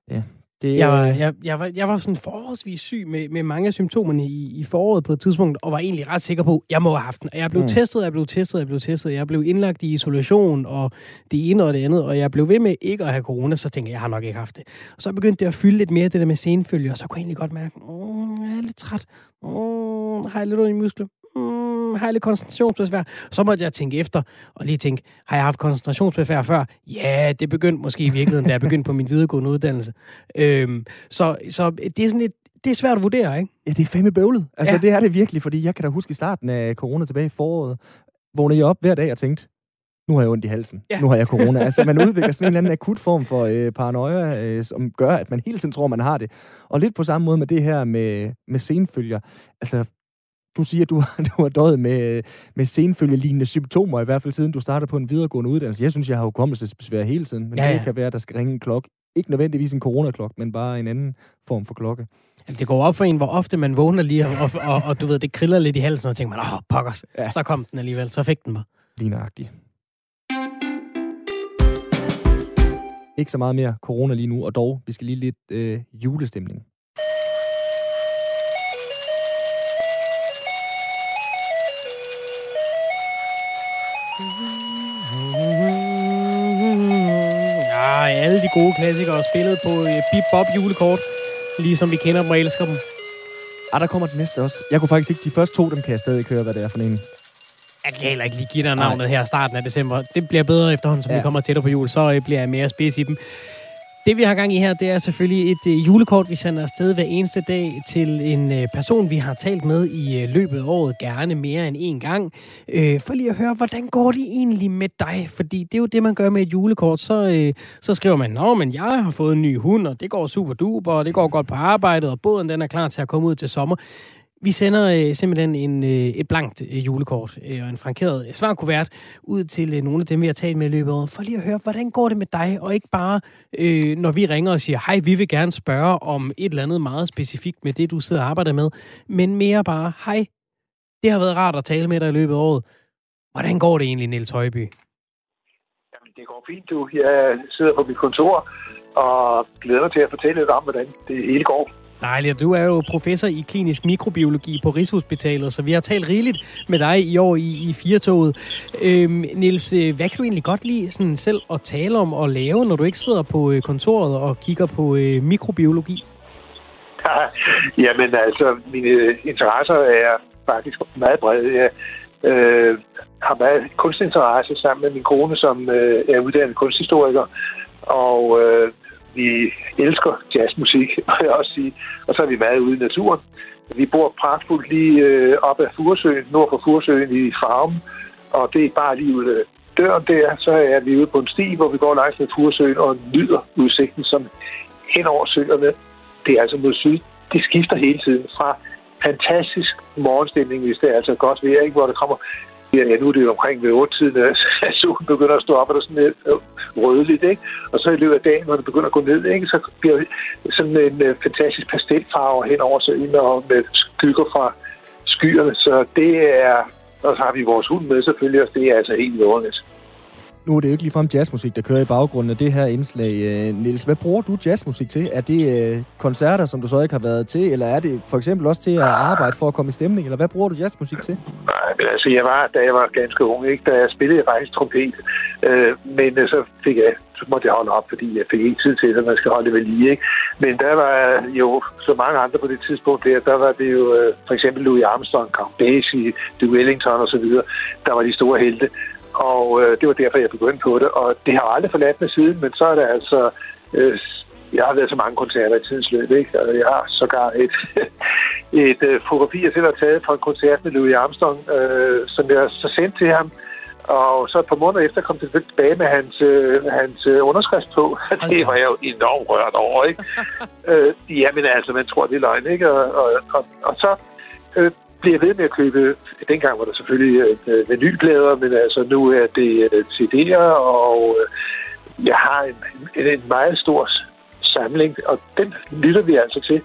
Ja, det, jeg, var, jeg, jeg, var, jeg var sådan forholdsvis syg med, med mange af symptomerne i, i foråret på et tidspunkt, og var egentlig ret sikker på, at jeg må have haft den. Og jeg blev mm. testet, jeg blev testet, jeg blev testet. Jeg blev indlagt i isolation, og det ene og det andet, og jeg blev ved med ikke at have corona, så tænkte jeg, jeg har nok ikke haft det. Og så begyndte det at fylde lidt mere, det der med senfølge, og så kunne jeg egentlig godt mærke, mm, jeg er lidt træt, mm, har jeg lidt ondt i muskler, mm, har jeg lidt koncentrationsbesvær? Så måtte jeg tænke efter, og lige tænke, har jeg haft koncentrationsbesvær før? Ja, det begyndte måske i virkeligheden, da jeg begyndte på min videregående uddannelse. Øhm, så, så det er sådan et, det er svært at vurdere, ikke? Ja, det er fandme bøvlet. Altså, ja. det er det virkelig, fordi jeg kan da huske i starten af corona tilbage i foråret, vågnede jeg op hver dag og tænkte, nu har jeg ondt i halsen, ja. nu har jeg corona. altså, man udvikler sådan en eller anden akut form for øh, paranoia, øh, som gør, at man hele tiden tror, man har det. Og lidt på samme måde med det her med, med senfølger. Altså, du siger, at du, du har døjet med, med senfølgelignende symptomer, i hvert fald siden du startede på en videregående uddannelse. Jeg synes, jeg har hukommelsesbesvær hele tiden, men ja, ja. det kan være, at der skal ringe en klokke. Ikke nødvendigvis en coronaklok, men bare en anden form for klokke. Jamen, det går op for en, hvor ofte man vågner lige, og, og, og, og du ved, det kriller lidt i halsen, og tænker man, åh, pokkers, ja. så kom den alligevel, så fik den mig. Lige nøjagtigt. Ikke så meget mere corona lige nu, og dog, vi skal lige lidt øh, julestemning. Alle de gode klassikere spillet på uh, Bip Bob julekort, ligesom vi kender dem og elsker dem. Ah, der kommer den næste også. Jeg kunne faktisk ikke, de første to, dem kan jeg stadig høre, hvad det er for en. Jeg kan heller ikke lige give dig navnet Nej. her i starten af december. Det bliver bedre efterhånden, som ja. vi kommer tættere på jul, så øh, bliver jeg mere spids i dem. Det vi har gang i her, det er selvfølgelig et øh, julekort, vi sender afsted hver eneste dag til en øh, person, vi har talt med i øh, løbet af året, gerne mere end en gang, øh, for lige at høre, hvordan går det egentlig med dig? Fordi det er jo det, man gør med et julekort. Så, øh, så skriver man, nå, men jeg har fået en ny hund, og det går super duper, og det går godt på arbejdet, og båden den er klar til at komme ud til sommer. Vi sender øh, simpelthen en, øh, et blankt øh, julekort øh, og en frankeret øh, svarkuvert ud til øh, nogle af dem, vi har talt med i løbet af året, for lige at høre, hvordan går det med dig, og ikke bare, øh, når vi ringer og siger, hej, vi vil gerne spørge om et eller andet meget specifikt med det, du sidder og arbejder med, men mere bare, hej, det har været rart at tale med dig i løbet af året. Hvordan går det egentlig, Niels Højby? Jamen, det går fint, du. Jeg sidder på mit kontor og glæder mig til at fortælle lidt om, hvordan det hele går. Dejligt. Du er jo professor i klinisk mikrobiologi på Rigshospitalet, så vi har talt rigeligt med dig i år i, i Firtoget. Øhm, Niels, øh, hvad kan du egentlig godt lide sådan selv at tale om og lave, når du ikke sidder på øh, kontoret og kigger på øh, mikrobiologi? Jamen altså, mine øh, interesser er faktisk meget brede. Jeg øh, har meget kunstinteresse sammen med min kone, som øh, er uddannet kunsthistoriker. Og øh, vi elsker jazzmusik, må jeg også sige. Og så har vi været ude i naturen. Vi bor pragtfuldt lige øh, op ad Furesøen, nord for Furesøen i Farum. Og det er bare lige ude døren der, så er vi ude på en sti, hvor vi går langs med Furesøen og nyder udsigten som hen over søerne. Det er altså mod syd. Det skifter hele tiden fra fantastisk morgenstemning, hvis det er altså godt vejr, ikke? hvor det kommer Ja, nu er det jo omkring ved 8 tiden, at solen begynder at stå op, og der er sådan lidt øh, rødligt, ikke? Og så i løbet af dagen, når det begynder at gå ned, ikke? Så bliver sådan en øh, fantastisk pastelfarve hen over søen, og med skygger fra skyerne. Så det er, og så har vi vores hund med selvfølgelig, og det er altså helt vidunderligt. Nu er det jo ikke ligefrem jazzmusik, der kører i baggrunden af det her indslag. Nils, Niels, hvad bruger du jazzmusik til? Er det øh, koncerter, som du så ikke har været til, eller er det for eksempel også til at arbejde for at komme i stemning, eller hvad bruger du jazzmusik til? Nej, altså, jeg var, da jeg var ganske ung, ikke? da jeg spillede faktisk trompet, øh, men øh, så fik jeg så måtte jeg holde op, fordi jeg fik ikke tid til det, man skal holde det ved lige. Ikke? Men der var jo så mange andre på det tidspunkt der, der var det jo for eksempel Louis Armstrong, Count Basie, Duke Ellington og så videre, der var de store helte. Og øh, det var derfor, jeg begyndte på det. Og det har aldrig forladt mig siden, men så er det altså... Øh, jeg har været så mange koncerter i tidens løb, ikke? Og jeg har sågar et, et uh, fotografi, jeg selv har taget fra en koncert med Louis Armstrong, øh, som jeg så sendte til ham. Og så et par måneder efter kom det tilbage med hans, øh, hans øh, underskrift på. det var jeg jo enormt rørt over, ikke? øh, jamen altså, man tror, det er løgn, ikke? Og, og, og, og så øh, bliver ved med at købe, dengang var der selvfølgelig øh, vinylplader, men altså nu er det øh, CD'er, og øh, jeg har en, en, en meget stor samling, og den lytter vi altså til.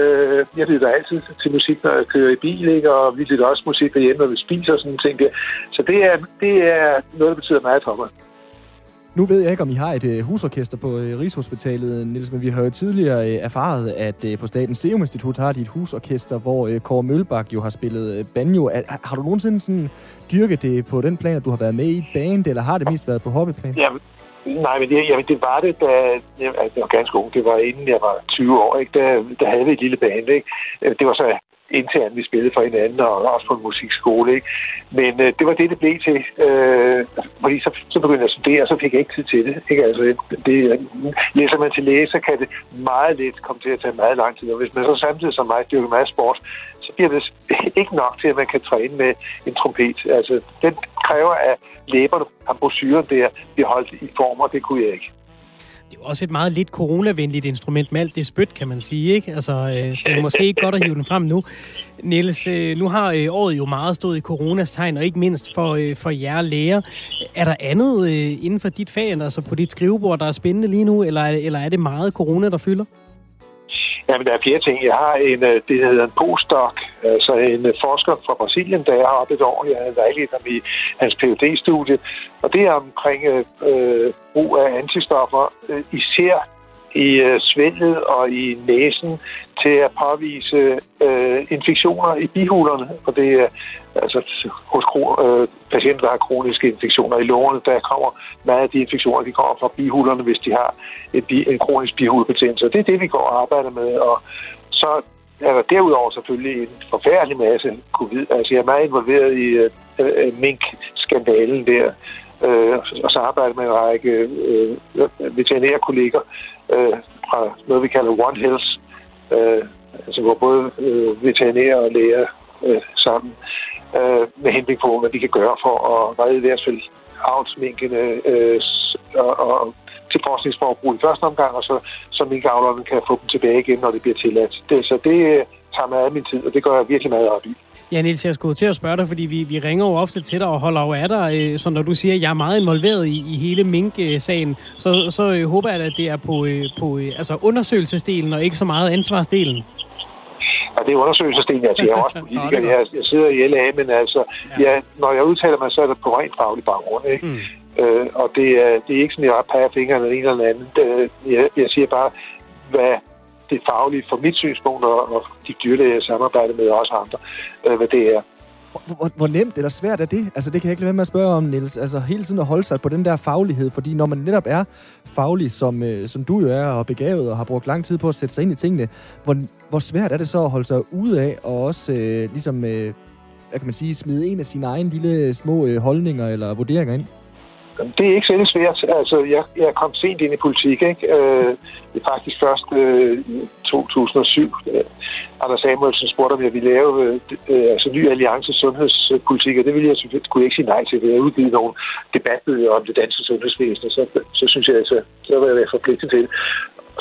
Øh, jeg lytter altid til musik, når jeg kører i bil, ikke? og vi lytter også musik derhjemme, når vi spiser og sådan ting der. Så det er, det er noget, der betyder meget for mig. Nu ved jeg ikke, om I har et øh, husorkester på øh, Rigshospitalet, Niels, men vi har jo tidligere øh, erfaret, at øh, på Statens Serum Institut har de et husorkester, hvor øh, Kåre Mølbak jo har spillet øh, banjo. Er, har du nogensinde sådan dyrket det på den plan, at du har været med i et band, eller har det mest været på hobbyplan? Ja, nej, men det, jamen, det var det, da jeg, altså, jeg var ganske ung. Det var inden jeg var 20 år. Ikke? Da, der havde vi et lille band. Ikke? Øh, det var så internt, vi spillede for hinanden, og også på en musikskole. Ikke? Men øh, det var det, det blev til. Øh, fordi så, så begyndte jeg at studere, og så fik jeg ikke tid til det. Ikke? Altså, det læser man til læse, så kan det meget let komme til at tage meget lang tid. Og hvis man så samtidig som mig dyrker meget sport, så bliver det ikke nok til, at man kan træne med en trompet. Altså, den kræver, at læberne, brosyren der, bliver holdt i form, og det kunne jeg ikke det er jo også et meget lidt coronavenligt instrument med alt det spyt, kan man sige. Ikke? Altså, øh, det er måske ikke godt at hive den frem nu. Niels, øh, nu har øh, året jo meget stået i coronas tegn, og ikke mindst for, øh, for jer læger. Er der andet øh, inden for dit fag, altså på dit skrivebord, der er spændende lige nu, eller, eller er det meget corona, der fylder? Jamen, der er flere ting. Jeg har en, øh, det hedder en postdoc, altså en forsker fra Brasilien, der har arbejdet et år. Jeg havde vejledt ham i hans phd studie og det er omkring øh, brug af antistoffer, øh, især i øh, svældet og i næsen til at påvise øh, infektioner i bihulerne. Og det er altså hos øh, patienter, der har kroniske infektioner i lungerne, der kommer meget af de infektioner, de kommer fra bihulerne, hvis de har en, en kronisk bihulebetændelse. Det er det, vi går og arbejder med. Og så er der derudover selvfølgelig en forfærdelig masse covid. Altså jeg er meget involveret i øh, øh mink-skandalen der, øh, og så arbejder med en række øh, veterinærkolleger øh, fra noget, vi kalder One Health, øh, altså hvor både øh, veterinærer og læger øh, sammen, øh, med henblik på, hvad vi kan gøre for at redde i hvert fald avlsminkene øh, og, og til forskningsforbrug i første omgang, og så, så minkavlerne kan få dem tilbage igen, når det bliver tilladt. Det, så det, øh, tager meget af min tid, og det gør jeg virkelig meget op i. Ja, Niels, jeg skulle til at spørge dig, fordi vi, vi ringer jo ofte til dig og holder jo af dig, øh, så når du siger, at jeg er meget involveret i, i hele Mink-sagen, så, så øh, håber jeg, at det er på, øh, på øh, altså undersøgelsesdelen og ikke så meget ansvarsdelen. Ja, det er undersøgelsesdelen, altså jeg er også politiker, jeg, jeg sidder i LA, men altså, ja. Ja, når jeg udtaler mig, så er det på rent faglig baggrund, ikke? Mm. Øh, og det er, det er ikke sådan, at jeg peger fingrene eller en eller anden. Jeg, jeg siger bare, hvad det faglige fra mit synspunkt, og, og de dyrlæger, jeg samarbejder med, og også andre, øh, hvad det er. Hvor, hvor nemt eller svært er det? Altså, det kan jeg ikke lade være med at spørge om, Niels. Altså, hele tiden at holde sig på den der faglighed, fordi når man netop er faglig, som, øh, som du jo er, og begavet, og har brugt lang tid på at sætte sig ind i tingene, hvor, hvor svært er det så at holde sig ude af, og også øh, ligesom, øh, hvad kan man sige, smide en af sine egne lille små øh, holdninger eller vurderinger ind? Det er ikke særlig svært. Altså, jeg, jeg kom sent ind i politik, ikke? Øh, det er faktisk først øh, 2007. Øh, Anders Samuelsen spurgte, om jeg ville lave øh, øh altså, ny alliance sundhedspolitik, og det ville jeg selvfølgelig kunne jeg ikke sige nej til. Jeg havde udgivet nogle debatbøger om det danske sundhedsvæsen, så, så synes jeg, altså, så var jeg forpligtet til det.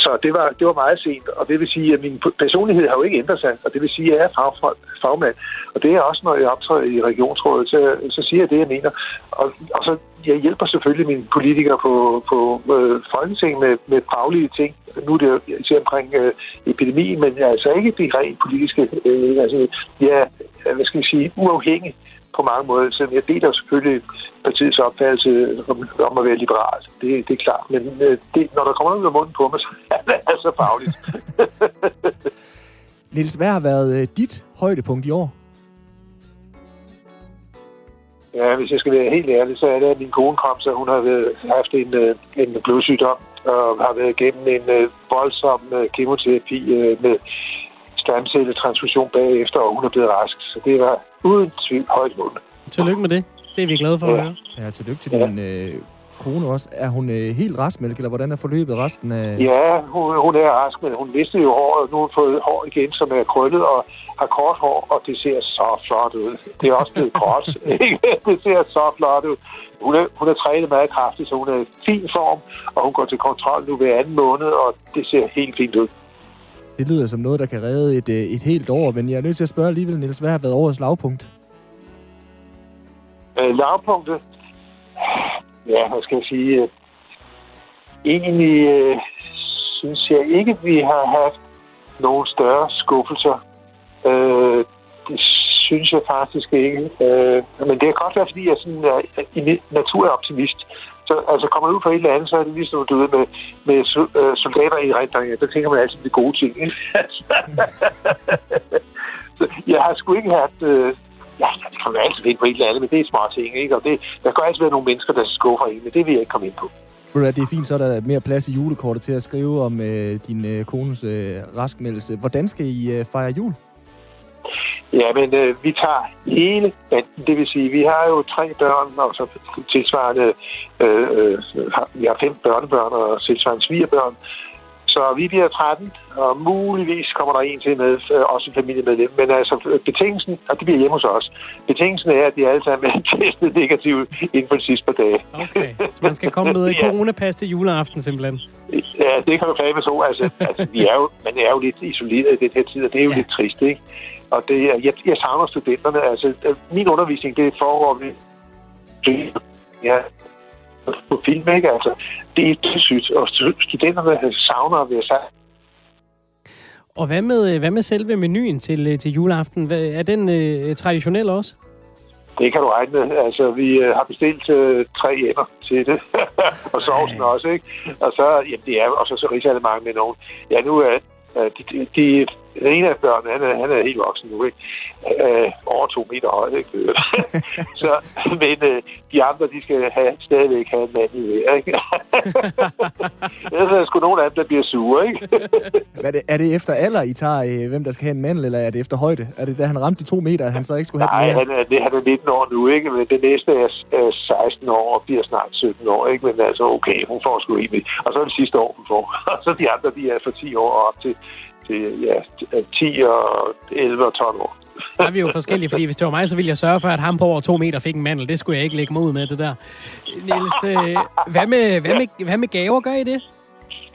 Så det var, det var meget sent, og det vil sige, at min personlighed har jo ikke ændret sig, og det vil sige, at jeg er fagfolk, fagmand. Og det er også, når jeg optræder i regionsrådet, så, så siger jeg det, jeg mener. Og, og så jeg hjælper selvfølgelig mine politikere på, på øh, Folketinget med, med faglige ting. Nu er det jo omkring øh, epidemi, men altså ikke de rent politiske. Øh, altså, ja, øh, hvad skal jeg sige, uafhængig på mange måder. Så jeg deler selvfølgelig partiets opfattelse om, om at være liberal. Det, det er klart. Men øh, det, når der kommer noget ud af munden på mig, så er det altså fagligt. Niels, hvad har været øh, dit højdepunkt i år? Ja, hvis jeg skal være helt ærlig, så er det, at min kone kom, så hun har været, haft en, øh, en blodsygdom og har været igennem en uh, voldsom uh, kemoterapi med stamcelletransfusion bagefter, og hun er blevet rask. Så det var uden tvivl højt mål. Tillykke med det. Det er vi glade for ja. at høre. Ja, tillykke til ja. din øh, kone også. Er hun øh, helt raskmælk, eller hvordan er forløbet resten af... Ja, hun, hun er rask, men hun mistede jo håret. Nu har hun fået hår igen, som er krøllet og har kort hår, og det ser så flot ud. Det er også blevet gråt. det ser så flot ud. Hun er, hun er trænet meget kraftigt, så hun er i fin form, og hun går til kontrol nu hver anden måned, og det ser helt fint ud. Det lyder som noget, der kan redde et, øh, et helt år, men jeg er nødt til at spørge alligevel, Niels, hvad har været årets lavpunkt? Øh, lavpunktet? Ja, hvad skal jeg sige? Egentlig øh, synes jeg ikke, vi har haft nogle større skuffelser. Øh, det synes jeg faktisk ikke. Øh, men det kan godt være, fordi jeg sådan er, en naturoptimist. Så altså, kommer ud for et eller andet, så er det ligesom du ved, med, med øh, soldater i rendringen. Der tænker man altid de gode ting. Så jeg har sgu ikke haft... Øh, ja, det kan man altid finde på et eller andet, men det er små ting, ikke? Og det, der kan altid være nogle mennesker, der skuffer en, men det vil jeg ikke komme ind på. Ved du det er fint, så er der mere plads i julekortet til at skrive om øh, din øh, kones øh, raskmeldelse. Hvordan skal I øh, fejre jul? Ja, men øh, vi tager hele banden. Det vil sige, vi har jo tre børn, og så tilsvarende, øh, øh, vi har fem børnebørn og tilsvarende svigerbørn. Så vi bliver 13, og muligvis kommer der en til med, øh, også en familiemedlem. Men altså, betingelsen, og det bliver hjemme hos os, betingelsen er, at de alle sammen er testet negativt inden for de sidste par dage. Okay, så man skal komme med i coronapas til juleaften simpelthen? Ja, det kan du kræve så. Altså, altså vi er jo, man er jo lidt isoleret i den her tid, og det er jo ja. lidt trist, ikke? Og det, jeg, jeg savner studenterne. Altså, min undervisning, det foregår ved ja, på film, ikke? Altså, det er sygt, og studenterne savner at være sammen. Og hvad med, hvad med selve menuen til, til juleaften? Er den øh, traditionel også? Det kan du regne med. Altså, vi øh, har bestilt øh, tre hjemmer til det. og sovsen også, ikke? Og så, jamen, det er, og så, så risalemang med nogen. Ja, nu er øh, de, de, de den ene af børnene, han er, han er helt voksen nu, ikke? Øh, over to meter højt, ikke? så, men øh, de andre, de skal have, stadigvæk have en mand i det, ikke? Ellers er der sgu nogle af dem, der bliver sure, ikke? er, det, er det efter alder, I tager, øh, hvem der skal have en mand, eller er det efter højde? Er det da han ramte de to meter, at han så ikke skulle have Nej, han er, det, han er 19 år nu, ikke? Men det næste er, er 16 år og bliver snart 17 år, ikke? Men altså, okay, hun får sgu egentlig. Og så er det sidste år, hun får. Og så de andre, de er fra 10 år op til til ja, 10 og 11 og 12 år. Der er vi jo forskellige, fordi hvis det var mig, så ville jeg sørge for, at ham på over to meter fik en mandel. Det skulle jeg ikke lægge mig ud med, det der. Niels, øh, hvad, med, hvad, med, hvad med gaver? Gør I det?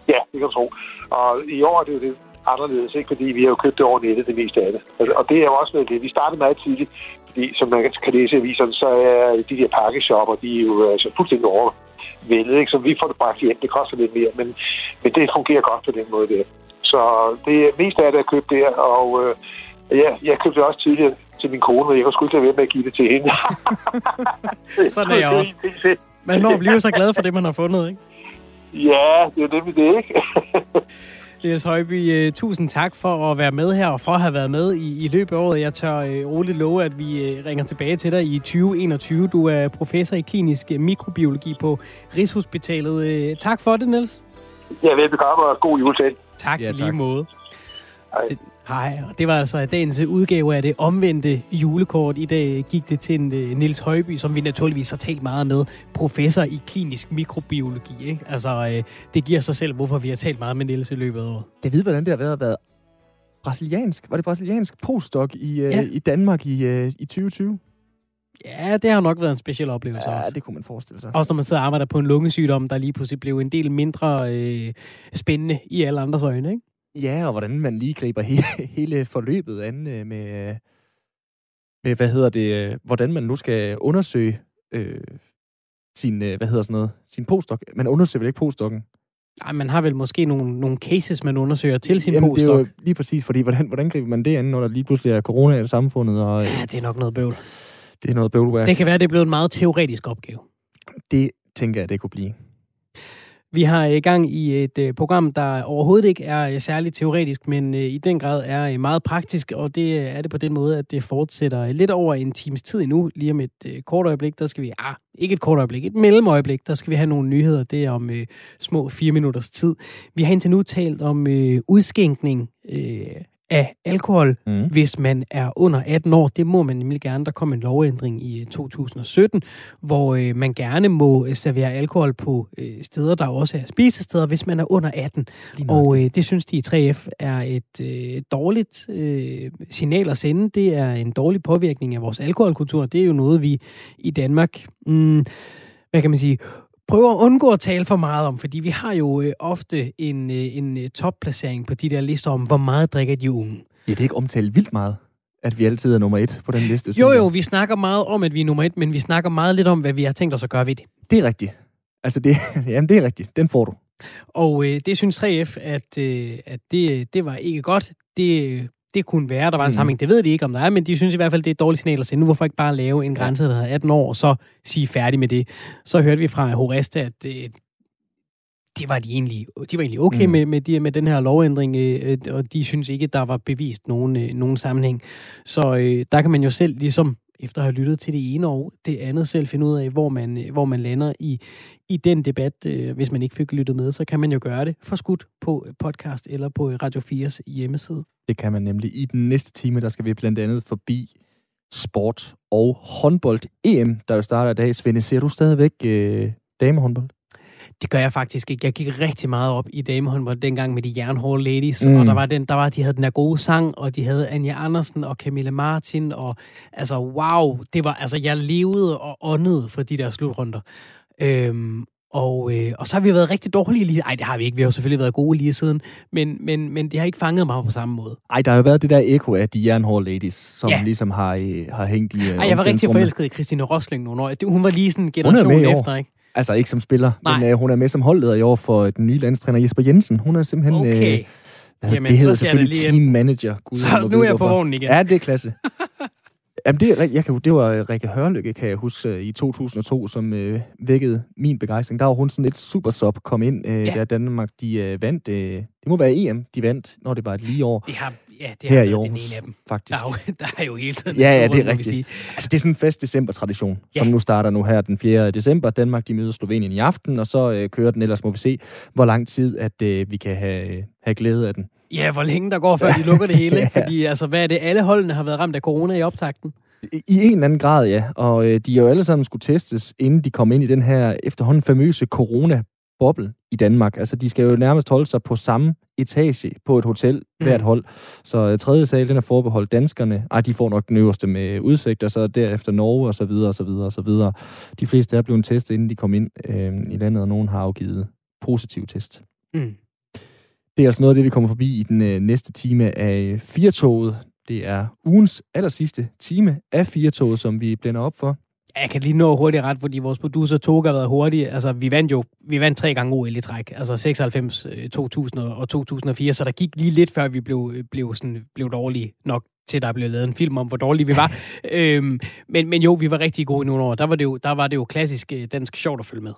Ja, det kan du tro. Og i år er det jo det anderledes, ikke? fordi vi har jo købt det over nettet, det meste af det. Altså, og det er jo også noget det. Vi startede meget tidligt, fordi som man kan læse i aviserne, så er de her pakkeshopper, de er jo altså, fuldstændig overvældet, ikke? så vi får det bragt hjem. Det koster lidt mere, men, men det fungerer godt på den måde der. Så det er mest af det, jeg købt der, og øh, ja, jeg købte det også tidligere til min kone, og jeg kunne sgu ikke lade være med at give det til hende. Sådan er jeg også. Man når blive så glad for det, man har fundet, ikke? Ja, det er det, det ikke. Elias Højby, uh, tusind tak for at være med her, og for at have været med i, i løbet af året. Jeg tør uh, roligt love, at vi uh, ringer tilbage til dig i 2021. Du er professor i klinisk mikrobiologi på Rigshospitalet. Tak for det, Niels. Ja, velbekomme og god juletal. Tak, Ja, ja, lige tak. måde. Hej. Det, hej, og det var altså dagens udgave af det omvendte julekort. I dag gik det til en uh, Niels Højby, som vi naturligvis har talt meget med, professor i klinisk mikrobiologi. Ikke? Altså, uh, det giver sig selv, hvorfor vi har talt meget med Niels i løbet af året. Jeg ved, hvordan det har været at være brasiliansk. Var det brasiliansk postdoc i, ja. Ja. i Danmark i, øh, i 2020? Ja, det har nok været en speciel oplevelse Ja, også. det kunne man forestille sig. Også når man sidder og arbejder på en lungesygdom, der lige pludselig blev en del mindre øh, spændende i alle andres øjne, ikke? Ja, og hvordan man lige griber hele, hele forløbet an øh, med, med, hvad hedder det, øh, hvordan man nu skal undersøge øh, sin, øh, hvad hedder sådan noget, sin postdoc. Man undersøger vel ikke postdocken? Ej, man har vel måske nogle, nogle cases, man undersøger til sin Jamen, det er jo postdoc. lige præcis, fordi hvordan, hvordan griber man det an, når der lige pludselig er corona i samfundet, og øh, Ja, det er nok noget bøvl. Det er noget bøvleværk. Det kan være, det er blevet en meget teoretisk opgave. det tænker jeg, det kunne blive. Vi har i gang i et øh, program, der overhovedet ikke er øh, særligt teoretisk, men øh, i den grad er øh, meget praktisk, og det øh, er det på den måde, at det fortsætter lidt over en times tid endnu. Lige om et øh, kort øjeblik, der skal vi, ah, ikke et kort øjeblik, et mellemøjeblik, der skal vi have nogle nyheder. Det er om øh, små fire minutters tid. Vi har indtil nu talt om øh, udskænkning øh, af alkohol, Mm. hvis man er under 18 år. Det må man nemlig gerne. Der kom en lovændring i øh, 2017, hvor øh, man gerne må øh, servere alkohol på øh, steder, der også er spisesteder, hvis man er under 18. Lige Og øh, det synes de i 3F er et øh, dårligt øh, signal at sende. Det er en dårlig påvirkning af vores alkoholkultur. Det er jo noget, vi i Danmark, mm, hvad kan man sige, prøver at undgå at tale for meget om, fordi vi har jo øh, ofte en, øh, en øh, topplacering på de der lister om, hvor meget drikker de unge. Ja, det er ikke omtalt vildt meget, at vi altid er nummer et på den liste. Jo jo, vi snakker meget om, at vi er nummer et, men vi snakker meget lidt om, hvad vi har tænkt os at gøre ved det. Det er rigtigt. Altså, det, jamen, det er rigtigt. Den får du. Og øh, det synes 3F, at, øh, at det, det var ikke godt. Det, det kunne være, der var en Mm. sammenhæng. Det ved de ikke, om der er, men de synes i hvert fald, det er et dårligt signal at sende. Hvorfor ikke bare lave en grænse, der hedder 18 år, og så sige færdig med det? Så hørte vi fra Horeste, at øh, det var de egentlig, de var egentlig okay Mm. med, med, de, med den her lovændring, øh, øh, og de synes ikke, der var bevist nogen, øh, nogen sammenhæng. Så øh, der kan man jo selv ligesom efter at have lyttet til det ene og det andet selv finde ud af, hvor man, hvor man lander i, i den debat. Øh, hvis man ikke fik lyttet med, så kan man jo gøre det for skudt på podcast eller på Radio 4's hjemmeside. Det kan man nemlig. I den næste time, der skal vi blandt andet forbi sport og håndbold. EM, der jo starter i dag. Svende, ser du stadigvæk øh, damehåndbold? Det gør jeg faktisk ikke. Jeg gik rigtig meget op i damehåndbold dengang med de jernhårde ladies, Mm. mm. og der var den, der var, de havde den der gode sang, og de havde Anja Andersen og Camilla Martin, og altså wow, det var, altså jeg levede og åndede for de der slutrunder. Øhm, og, øh, og så har vi været rigtig dårlige lige. Ej, det har vi ikke. Vi har selvfølgelig været gode lige siden. Men, men, men det har ikke fanget mig på samme måde. Ej, der har jo været det der ekko af de jernhårde ladies, som Ja. ligesom har, øh, har hængt i øh, Ej, jeg var rigtig forelsket i Christine Rosling nogle år. Det- Hun var lige sådan en generation år. efter, ikke? Altså ikke som spiller, Nej. men øh, hun er med som holdleder i år for den nye landstræner Jesper Jensen. Hun er simpelthen... Okay. Øh, Jamen, det hedder selvfølgelig team manager. Gud, Så nu er jeg på vognen igen. Ja, det er klasse. Jamen, det, er, jeg kan, det var øh, Rikke Hørlykke, kan jeg huske, øh, i 2002, som øh, vækkede min begejstring. Der var hun sådan et super sub kom ind, øh, Ja. da Danmark de, øh, vandt. Øh, det må være EM, de vandt, når det var et lige år, Det har, ja, det Her har i været den ene af dem. faktisk. Der er jo, der er jo hele tiden... Ja, ja, det er rigtigt. sige. Altså, det er sådan en fast december-tradition, Ja. som nu starter nu her den 4. december. Danmark, de møder Slovenien i aften, og så øh, kører den, ellers må vi se, hvor lang tid, at øh, vi kan have, have glæde af den. Ja, hvor længe der går, før de lukker det hele. Ja. Fordi altså, hvad er det? Alle holdene har været ramt af corona i optakten. I i en eller anden grad, ja. Og øh, de er jo alle sammen skulle testes, inden de kom ind i den her efterhånden famøse corona-boble i Danmark. Altså, de skal jo nærmest holde sig på samme etage på et hotel, Mm. hvert hold. Så øh, tredje sal, den er forbeholdt danskerne. Ej, de får nok den øverste med udsigt, og så derefter Norge, og så videre, og så videre, og så videre. De fleste er blevet testet, inden de kom ind øh, i landet, og nogen har afgivet positiv test. Mm. Det er altså noget af det, vi kommer forbi i den øh, næste time af Firtoget. Det er ugens aller sidste time af Firtoget, som vi blænder op for. Jeg kan lige nå hurtigt ret, fordi vores producer Toga har været hurtig. Altså, vi vandt jo vi vandt tre gange OL i træk. Altså 96, 2000 øh, og 2004. Så der gik lige lidt, før vi blev, blev, sådan, blev dårlige nok til der blev lavet en film om, hvor dårlige vi var. øhm, men, men jo, vi var rigtig gode i nogle år. Der var det jo, der var det jo klassisk øh, dansk sjovt at følge med.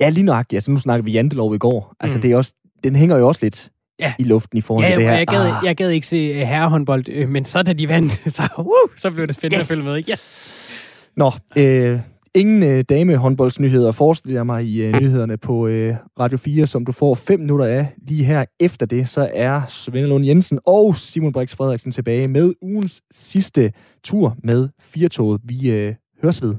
Ja, lige nøjagtigt. Altså, nu snakker vi jantelov i går. Altså, mm. det er også, den hænger jo også lidt ja. i luften i forhold ja, til det her. Jeg gad, ah. jeg gad ikke se uh, herrehåndbold, øh, men så da de vandt, så, uh, så blev det spændende yes. at følge med. Ikke? Ja. Nå, øh, ingen øh, damehåndboldsnyheder forestiller jeg mig i øh, nyhederne på øh, Radio 4, som du får fem minutter af. Lige her efter det, så er Svend Lund Jensen og Simon Brix Frederiksen tilbage med ugens sidste tur med Firtoget. Vi øh, høres ved.